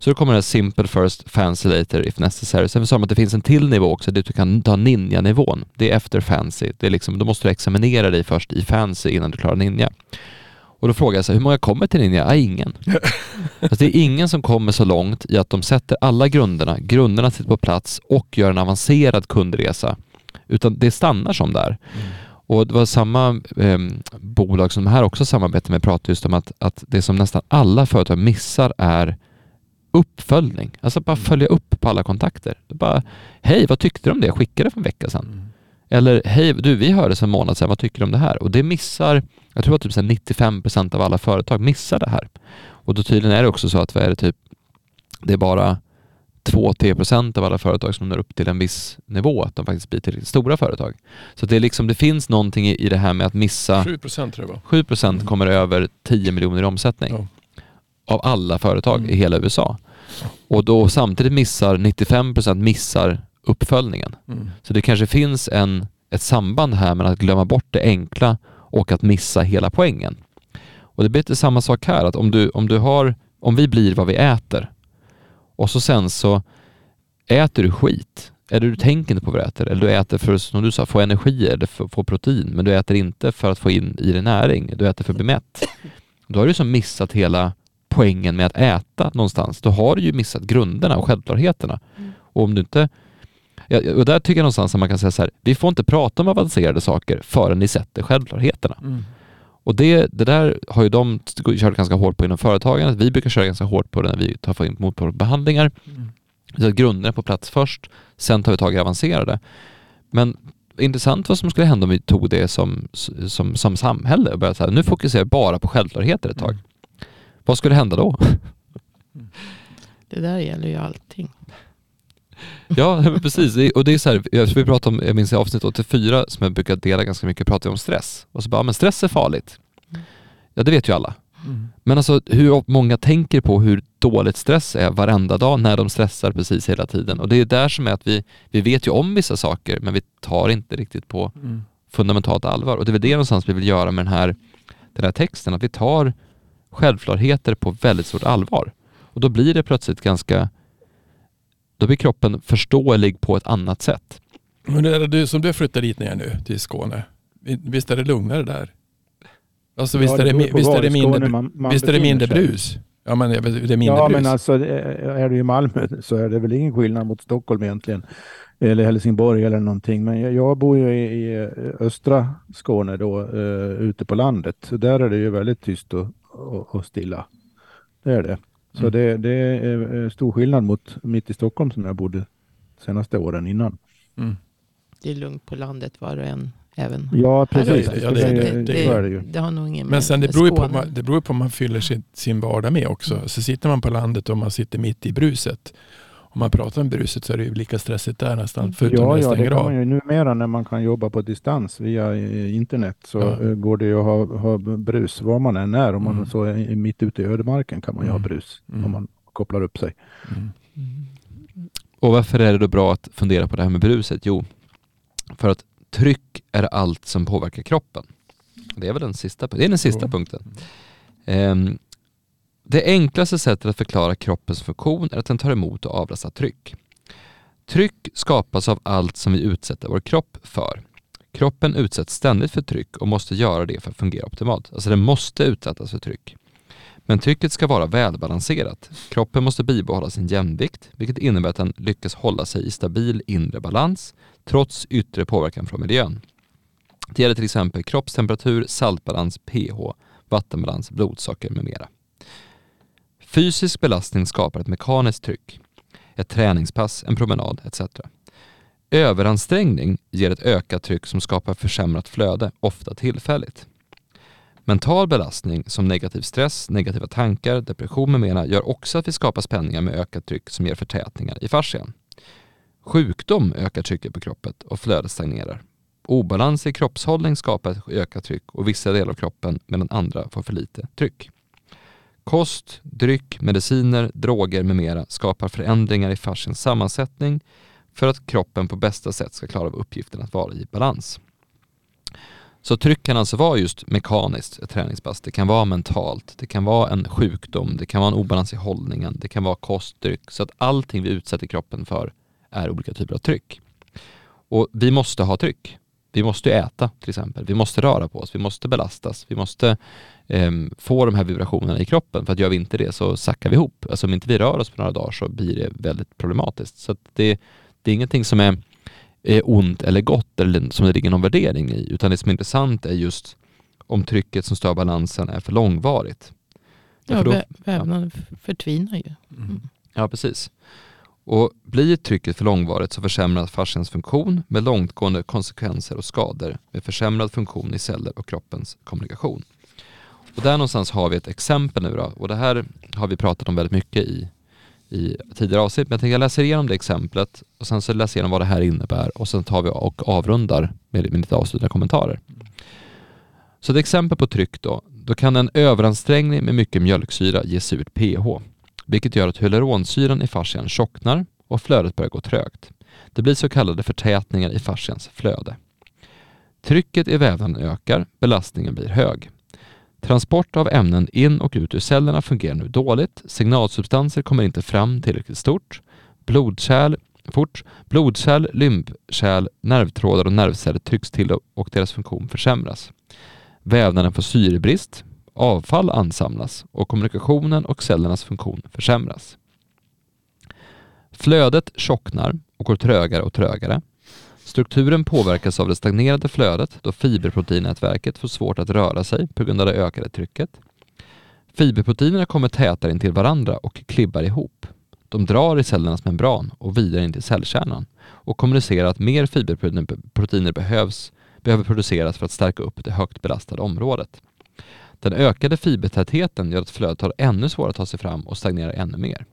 Så då kommer det simple first, fancy later if necessary. Sen sa de att det finns en till nivå också, det du kan ta ninja-nivån. Det är efter fancy. Det är liksom, då måste du examinera dig först i fancy innan du klarar ninja. Och då frågar jag så här, hur många kommer till Ninja? Ja, ingen. alltså, det är ingen som kommer så långt i att de sätter alla grunderna, grunderna sitter på plats och gör en avancerad kundresa. Utan det stannar som där. Mm. Och det var samma eh, bolag som de här också samarbetar med pratade just om att, att det som nästan alla företag missar är uppföljning. Alltså bara mm. följa upp på alla kontakter. Bara, Hej, vad tyckte du om det jag skickade för en vecka sedan? Mm. Eller hej, du vi hördes en månad sedan, vad tycker du om det här? Och det missar, jag tror att typ 95 procent av alla företag missar det här. Och då tydligen är det också så att vad är det typ, det är bara 2-3 procent av alla företag som når upp till en viss nivå, att de faktiskt blir tillräckligt stora företag. Så det, är liksom, det finns någonting i, i det här med att missa... 7 procent tror jag var. 7 procent mm. kommer över 10 miljoner i omsättning. Ja. Av alla företag mm. i hela USA. Och då samtidigt missar 95 procent missar uppföljningen. Mm. Så det kanske finns en ett samband här mellan att glömma bort det enkla och att missa hela poängen. Och det blir lite samma sak här, att om du, om du har, om vi blir vad vi äter och så sen så äter du skit, eller du tänker inte på vad du äter, eller du äter för, som du sa, få energi eller för, få protein, men du äter inte för att få in i dig näring, du äter för att bli mätt. Då har du som missat hela poängen med att äta någonstans. Då har du ju missat grunderna och självklarheterna. Mm. Och om du inte Ja, och där tycker jag någonstans att man kan säga så här, vi får inte prata om avancerade saker förrän ni sätter självklarheterna. Mm. Och det, det där har ju de kört ganska hårt på inom företagandet. Vi brukar köra ganska hårt på det när vi tar in motbehandlingar. Mm. Så att grunderna på plats först, sen tar vi tag i avancerade. Men intressant vad som skulle hända om vi tog det som, som, som samhälle och började säga, nu fokuserar vi bara på självklarheter ett tag. Mm. Vad skulle hända då? Det där gäller ju allting. Ja, precis. Och det är så här, jag- vi pratade om, jag minns i avsnitt 84 som jag brukar dela ganska mycket, pratar vi om stress. Och så bara, men stress är farligt. Mm. Ja, det vet ju alla. Mm. Men alltså hur många tänker på hur dåligt stress är varenda dag när de stressar precis hela tiden. Och det är där som är att vi, vi vet ju om vissa saker men vi tar inte riktigt på Mm. fundamentalt allvar. Och det är väl det någonstans vi vill göra med den här, den här texten, att vi tar självklarheter på väldigt stort allvar. Och då blir det plötsligt ganska, då blir kroppen förståelig på ett annat sätt. Men det är du, som du flyttar dit ner nu till Skåne, visst är det lugnare där? Alltså visst, Ja, är, det, visst, är, det i mindre, man- man visst är det mindre sig. brus? Ja men det är mindre Ja, brus. men alltså är du i Malmö så är det väl ingen skillnad mot Stockholm egentligen. Eller Helsingborg eller någonting. Men jag, jag bor ju i, i östra Skåne då, eh, ute på landet. Så där är det ju väldigt tyst och, och, och stilla. Det är det. Så Mm. det, det är eh, stor skillnad mot mitt i Stockholm som jag bodde senaste åren innan. Mm. Det är lugnt på landet var och en. Även Ja, precis. Ja, det, det- det, det- har nog ingen Men sen det beror ju på, man- det beror på om man fyller sin, sin vardag med också. Så sitter man på landet och man sitter mitt i bruset. Om man pratar om bruset så är det ju lika stressigt där nästan. Förutom Ja, ja, det kan av. man ju numera när man kan jobba på distans via eh, internet så Ja. eh, går det ju att ha, ha brus var man än är. Om man Mm. så är mitt ute i ödemarken kan man ju Mm. ha brus Mm. om man kopplar upp sig. Mm. Och varför är det då bra att fundera på det här med bruset? Jo, för att tryck är allt som påverkar kroppen. Det är väl den sista, det är den sista punkten. Ehm, det enklaste sättet att förklara kroppens funktion är att den tar emot och avlastar tryck. Tryck skapas av allt som vi utsätter vår kropp för. Kroppen utsätts ständigt för tryck och måste göra det för att fungera optimalt. Alltså den måste utsättas för tryck. Men trycket ska vara välbalanserat. Kroppen måste bibehålla sin jämvikt, vilket innebär att den lyckas hålla sig i stabil inre balans trots yttre påverkan från miljön. Det gäller till exempel kroppstemperatur, saltbalans, pH, vattenbalans, blodsocker med mera. Fysisk belastning skapar ett mekaniskt tryck, ett träningspass, en promenad etc. Överansträngning ger ett ökat tryck som skapar försämrat flöde, ofta tillfälligt. Mental belastning som negativ stress, negativa tankar, depression med mera gör också att vi skapar spänningar med ökat tryck som ger förtätningar i fascian. Sjukdom ökar trycket på kroppen och flödet stagnerar. Obalans i kroppshållning skapar ett ökat tryck och vissa delar av kroppen medan andra får för lite tryck. Kost, dryck, mediciner, droger med mera skapar förändringar i fascians sammansättning för att kroppen på bästa sätt ska klara av uppgiften att vara i balans. Så tryck kan alltså vara just mekaniskt, ett träningspass. Det kan vara mentalt, det kan vara en sjukdom, det kan vara en obalans i hållningen, det kan vara kostdryck. Så att allting vi utsätter kroppen för är olika typer av tryck. Och vi måste ha tryck. Vi måste äta till exempel. Vi måste röra på oss, vi måste belastas, vi måste ehm, få de här vibrationerna i kroppen. För att gör vi inte det så sackar vi ihop. Alltså om inte vi rör oss på några dagar så blir det väldigt problematiskt. Så att det, det är ingenting som är är ont eller gott eller som det ligger någon värdering i. Utan det som är intressant är just om trycket som stör balansen är för långvarigt. Ja, då- vävnaden f- förtvinar ju. Mm. Ja, precis. Och blir trycket för långvarigt så försämras fascians funktion med långtgående konsekvenser och skador med försämrad funktion i celler och kroppens kommunikation. Och där någonstans har vi ett exempel nu då. Och det här har vi pratat om väldigt mycket i, i tidigare avsnitt. Men jag tänker jag läser igenom det exemplet och sen så läser jag igenom vad det här innebär och sen tar vi och avrundar med, med lite avslutande kommentarer. Så ett exempel på tryck då. Då kan en överansträngning med mycket mjölksyra ge surt pH vilket gör att hyaluronsyran i fascian tjocknar och flödet börjar gå trögt. Det blir så kallade förtätningar i fascians flöde. Trycket i vävnaden ökar, belastningen blir hög. Transport av ämnen in och ut ur cellerna fungerar nu dåligt. Signalsubstanser kommer inte fram tillräckligt stort. Blodkärl, fort. Blodkärl, lymfkärl, nervtrådar och nervceller trycks till och deras funktion försämras. Vävnaden får syrebrist, avfall ansamlas och kommunikationen och cellernas funktion försämras. Flödet tjocknar och går trögare och trögare. Strukturen påverkas av det stagnerade flödet då fiberproteinnätverket får svårt att röra sig på grund av det ökade trycket. Fiberproteinerna kommer tätare in till varandra och klibbar ihop. De drar i cellernas membran och vidare in till cellkärnan och kommunicerar att mer fiberproteiner behövs, behöver produceras för att stärka upp det högt belastade området. Den ökade fibertätheten gör att flödet har ännu svårare att ta sig fram och stagnerar ännu mer.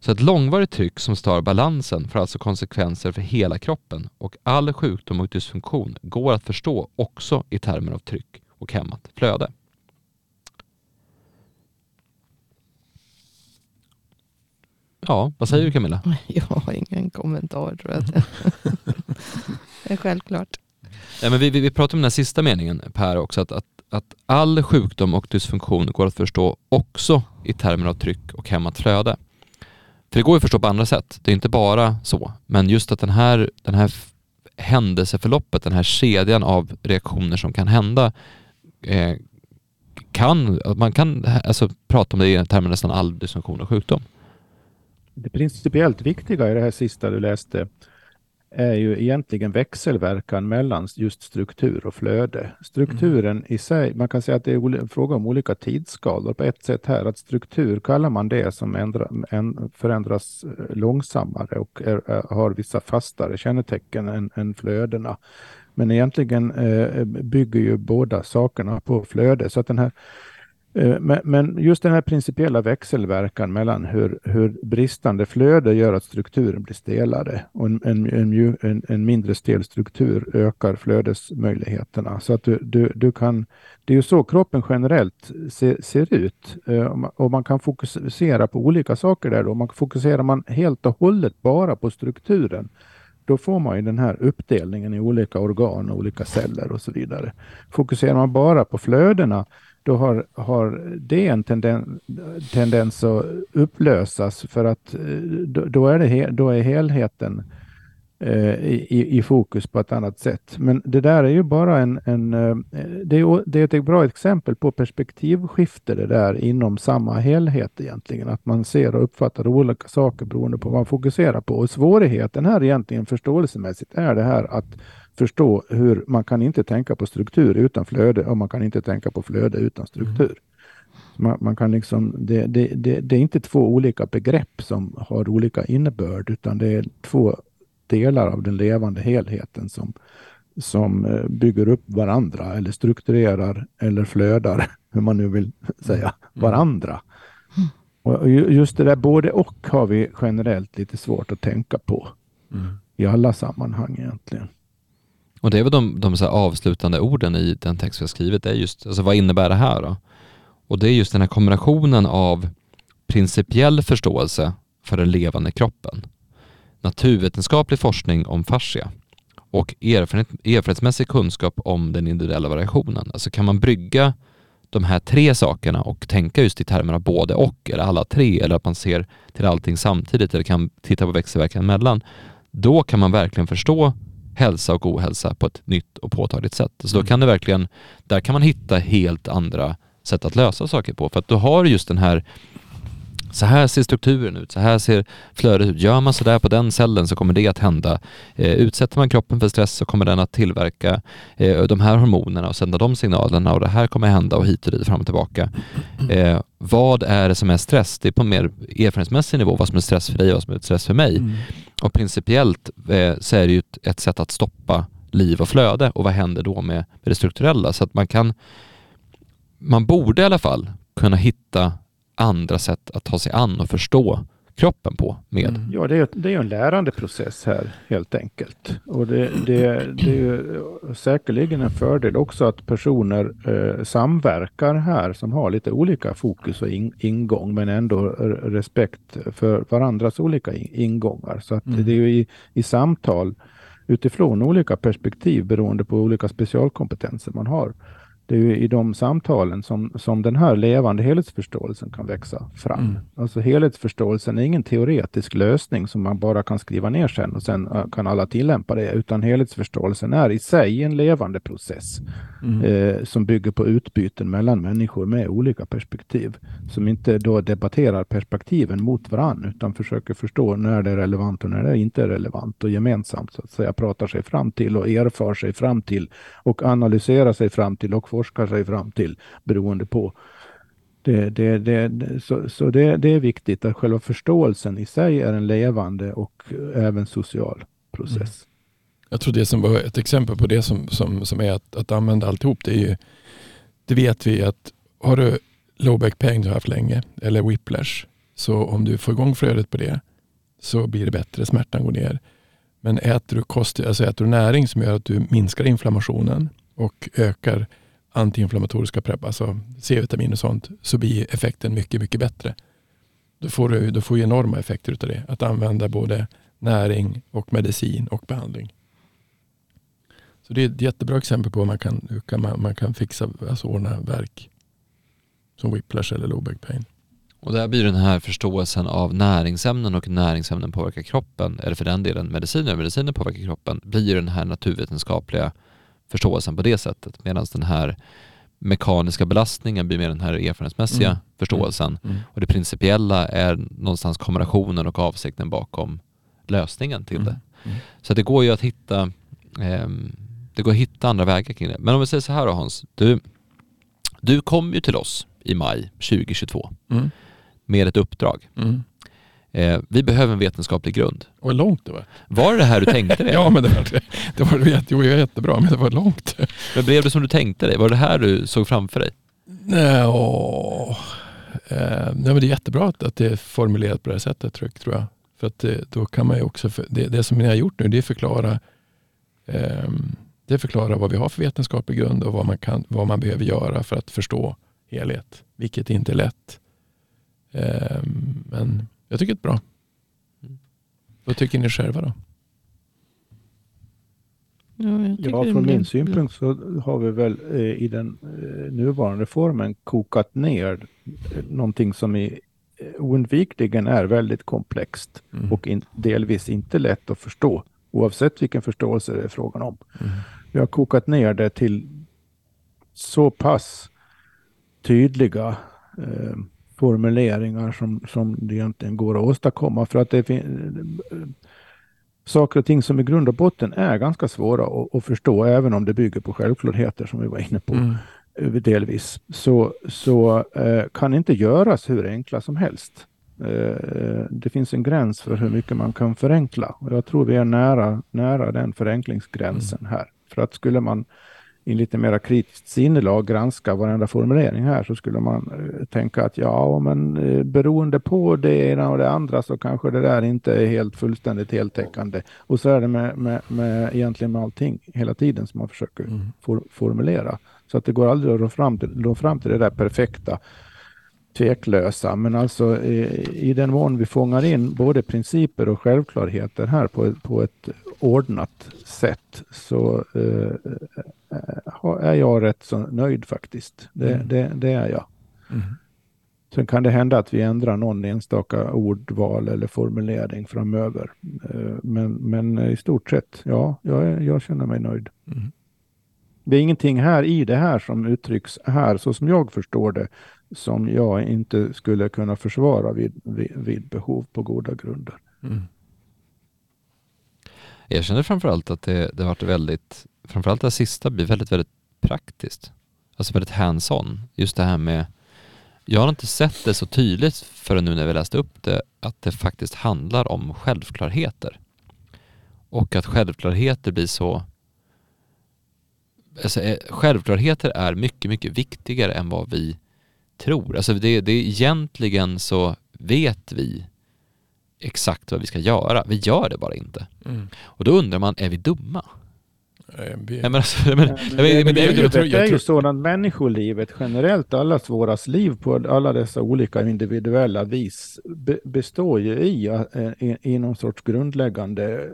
Så ett långvarigt tryck som stör balansen får alltså konsekvenser för hela kroppen och all sjukdom och dysfunktion går att förstå också i termer av tryck och hämmat flöde. Ja, vad säger du Camilla? Jag har ingen kommentar tror jag. det är självklart. Ja, men vi, vi, vi pratar om den här sista meningen Per också, att, att, att all sjukdom och dysfunktion går att förstå också i termer av tryck och hämmat flöde. För det går ju att förstå på andra sätt. Det är inte bara så. Men just att den här, den här händelseförloppet, den här kedjan av reaktioner som kan hända eh, kan, man kan alltså, prata om det i termer nästan all dysfunktion och sjukdom. Det principiellt viktiga i det här sista du läste är ju egentligen växelverkan mellan just struktur och flöde. Strukturen mm. i sig, man kan säga att det är en fråga om olika tidsskalor på ett sätt här, att struktur kallar man det som ändra, förändras eh, långsammare och är, har vissa fastare kännetecken än, än flödena. Men egentligen eh, bygger ju båda sakerna på flöde, så att den här Eh, men just den här principiella växelverkan mellan hur, hur bristande flöde gör att strukturen blir stelare och en, en, en, en mindre stel struktur ökar flödesmöjligheterna. Så att du, du, du kan, det är ju så kroppen generellt se, ser ut eh, och man kan fokusera på olika saker där. Då. Man fokuserar man helt och hållet bara på strukturen då får man ju den här uppdelningen i olika organ och olika celler och så vidare. Fokuserar man bara på flödena då har, har det en tenden, tendens att upplösas för att eh, då, då är, det, då är helheten eh, i, i, fokus på ett annat sätt. Men det där är ju bara en, en eh, det, är, det är ett bra exempel på perspektivskifte det där inom samma helhet egentligen. Att man ser och uppfattar olika saker beroende på vad man fokuserar på. Och svårigheten här egentligen förståelsemässigt är det här att förstå hur man kan inte tänka på struktur utan flöde och man kan inte tänka på flöde utan struktur. Mm. Man, man, kan liksom, det, det, det, det, är inte två olika begrepp som har olika innebörd utan det är två delar av den levande helheten som, som eh, bygger upp varandra eller strukturerar eller flödar, hur man nu vill säga, mm. varandra. Mm. Och just det där både och har vi generellt lite svårt att tänka på mm. i alla sammanhang egentligen. Och det är väl de, de så avslutande orden i den text vi har skrivit, det är just, alltså vad innebär det här då? Och det är just den här kombinationen av principiell förståelse för den levande kroppen, naturvetenskaplig forskning om fascia och erfarenhet, erfarenhetsmässig kunskap om den individuella variationen. Alltså kan man brygga de här tre sakerna och tänka just i termer av både och, eller alla tre, eller att man ser till allting samtidigt eller kan titta på växelverkan mellan, då kan man verkligen förstå hälsa och ohälsa på ett nytt och påtagligt sätt. Så då mm. kan det verkligen, där kan man hitta helt andra sätt att lösa saker på. För att du har just den här så här ser strukturen ut, så här ser flödet ut. Gör man sådär på den cellen så kommer det att hända. Eh, utsätter man kroppen för stress så kommer den att tillverka eh, de här hormonerna och sända de signalerna och det här kommer att hända och hit och dit, fram och tillbaka. Eh, vad är det som är stress? Det är på mer erfarenhetsmässig nivå, vad som är stress för dig och vad som är stress för mig. Mm. Och principiellt eh, så är det ju ett, ett, sätt att stoppa liv och flöde och vad händer då med, med det strukturella? Så att man kan, man borde i alla fall kunna hitta andra sätt att ta sig an och förstå kroppen på med. Mm. Ja, det är, det är en lärandeprocess här helt enkelt. Och det, det, det är säkerligen en fördel också att personer eh, samverkar här som har lite olika fokus och in, ingång men ändå respekt för varandras olika ingångar. Så att mm. det är ju i, i samtal utifrån olika perspektiv beroende på olika specialkompetenser man har. Det är ju i de samtalen som, som den här levande helhetsförståelsen kan växa fram. Mm. Alltså helhetsförståelsen är ingen teoretisk lösning som man bara kan skriva ner sen och sen äh, kan alla tillämpa det, utan helhetsförståelsen är i sig en levande process mm. eh, som bygger på utbyten mellan människor med olika perspektiv, som inte då debatterar perspektiven mot varann, utan försöker förstå när det är relevant och när det inte är relevant och gemensamt så att säga pratar sig fram till och erfar sig fram till och analyserar sig fram till och forskar sig fram till beroende på. Det, det, det, så så det, det är viktigt att själva förståelsen i sig är en levande och även social process. Mm. Jag tror det som var ett exempel på det som, som, som är att, att använda alltihop, det är ju, det vet vi att har du low back pain du har haft länge eller whiplash, så om du får igång flödet på det så blir det bättre, smärtan går ner. Men äter du, kost, alltså äter du näring som gör att du minskar inflammationen och ökar antiinflammatoriska prepp, alltså C-vitamin och sånt, så blir effekten mycket, mycket bättre. Då får du, du får enorma effekter av det. Att använda både näring och medicin och behandling. Så det är ett jättebra exempel på hur man kan, hur kan man, man kan fixa, alltså ordna verk. Som whiplash eller low back pain. Och där blir den här förståelsen av näringsämnen och näringsämnen påverkar kroppen, eller för den delen mediciner och mediciner påverkar kroppen, blir den här naturvetenskapliga förståelsen på det sättet. Medan den här mekaniska belastningen blir mer den här erfarenhetsmässiga mm. förståelsen. Mm. Mm. Och det principiella är någonstans kombinationen och avsikten bakom lösningen till det. Mm. Mm. Så det går ju att hitta eh, det går att hitta andra vägar kring det. Men om vi säger så här då Hans, du, du kom ju till oss i maj 2022 mm. med ett uppdrag. Eh, vi behöver en vetenskaplig grund. Och långt det var. Var det det här du tänkte dig? ja, men det var, det var, det var jättebra, men det var långt. men blev det som du tänkte dig? Var det här du såg framför dig? Nej, åh. Eh, nej men det är jättebra att, att det är formulerat på det här sättet, tror jag. För att det, då kan man ju också, för, det, det som ni har gjort nu, det är förklara eh, det förklarar vad vi har för vetenskaplig grund och vad man, kan, vad man behöver göra för att förstå helhet, vilket inte är lätt. Eh, men jag tycker det är bra. Mm. Vad tycker ni själva då? Ja, ja från min synpunkt så har vi väl eh, i den eh, nuvarande formen kokat ner eh, någonting som i, eh, oundvikligen är väldigt komplext mm. och in, delvis inte lätt att förstå oavsett vilken förståelse det är frågan om. Mm. Vi har kokat ner det till så pass tydliga eh, formuleringar som, som det egentligen går att åstadkomma. För att det finns saker och ting som i grund och botten är ganska svåra att, att förstå, även om det bygger på självklarheter som vi var inne på mm. Eh, delvis, så, så eh, kan inte göras hur enkla som helst. Eh, det finns en gräns för hur mycket man kan förenkla och jag tror vi är nära, nära den förenklingsgränsen mm. här. För att skulle man i lite mera kritiskt sinnelag granska varenda formulering här så skulle man eh, tänka att ja, men eh, beroende på det ena och det andra så kanske det där inte är helt fullständigt heltäckande. Och så är det med, med, med egentligen med allting hela tiden som man försöker mm. for, formulera. Så att det går aldrig att nå fram till, nå fram till det där perfekta tveklösa, men alltså i, i den mån vi fångar in både principer och självklarheter här på, på ett ordnat sätt så eh, är jag rätt så nöjd faktiskt. Det, mm. det, det är jag. Mm. Sen kan det hända att vi ändrar någon enstaka ordval eller formulering framöver. Eh, men, men i stort sett, ja, jag, jag känner mig nöjd. Mm. Det är ingenting här i det här som uttrycks här, så som jag förstår det, som jag inte skulle kunna försvara vid, vid, vid behov på goda grunder. Mm. Jag känner framförallt att det, det har varit väldigt, framförallt det sista blir väldigt, väldigt praktiskt. Alltså väldigt hands-on. Just det här med, jag har inte sett det så tydligt förrän nu när vi läste upp det, att det faktiskt handlar om självklarheter. Och att självklarheter blir så alltså, eh, självklarheter är mycket, mycket viktigare än vad vi tror. Alltså det, det är egentligen så vet vi exakt vad vi ska göra. Vi gör det bara inte. Mm. Och då undrar man, är vi dumma? det är ju så att människolivet generellt, allas våras liv på alla dessa olika individuella vis består ju i, i, i någon sorts grundläggande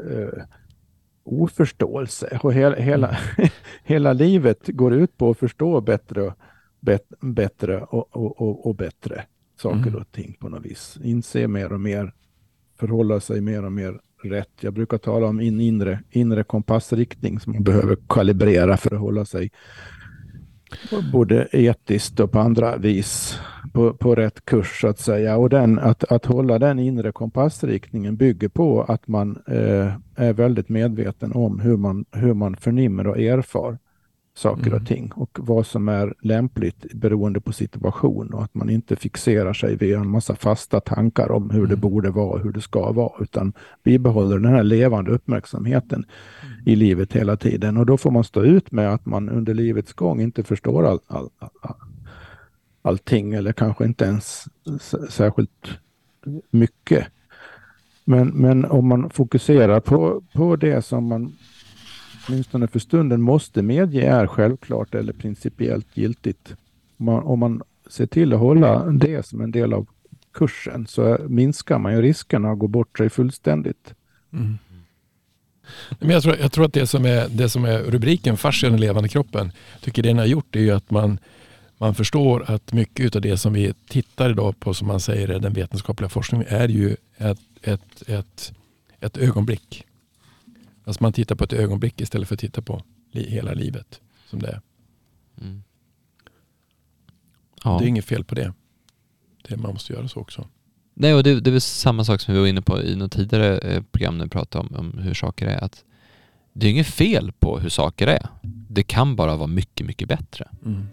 oförståelse. Och hela, hela, hela livet går ut på att förstå bättre, bet, bättre och, och, och, bättre saker Mm. och ting på något vis. Inse mer och mer, förhålla sig mer och mer rätt. Jag brukar tala om in inre, inre kompassriktning som man behöver kalibrera för att hålla sig både etiskt och på andra vis på, på rätt kurs så att säga. Och den, att, att hålla den inre kompassriktningen bygger på att man eh, är väldigt medveten om hur man, hur man förnimmer och erfar saker Mm. och ting och vad som är lämpligt beroende på situation och att man inte fixerar sig vid en massa fasta tankar om hur det Mm. borde vara och hur det ska vara utan bibehåller den här levande uppmärksamheten i livet hela tiden och då får man stå ut med att man under livets gång inte förstår all, all, all, allting eller kanske inte ens särskilt mycket. Men, men om man fokuserar på, på det som man åtminstone för stunden måste medge är självklart eller principiellt giltigt. Om man, om man ser till att hålla det som en del av kursen så minskar man ju riskerna att gå bort sig fullständigt. Mm. Men jag, tror, jag tror att det som är, det som är rubriken Fascia den levande kroppen, tycker det den har gjort är ju att man, man förstår att mycket av det som vi tittar idag på, som man säger är den vetenskapliga forskningen, är ju ett, ett, ett, ett ögonblick. Alltså man tittar på ett ögonblick istället för att titta på li, hela livet som det är. Mm. Ja. Det är inget fel på det. det. Man måste göra så också. Nej, och det, det är väl samma sak som vi var inne på i något tidigare eh, program när vi pratade om, om hur saker är. Att det är inget fel på hur saker är. Det kan bara vara mycket, mycket bättre. Mm.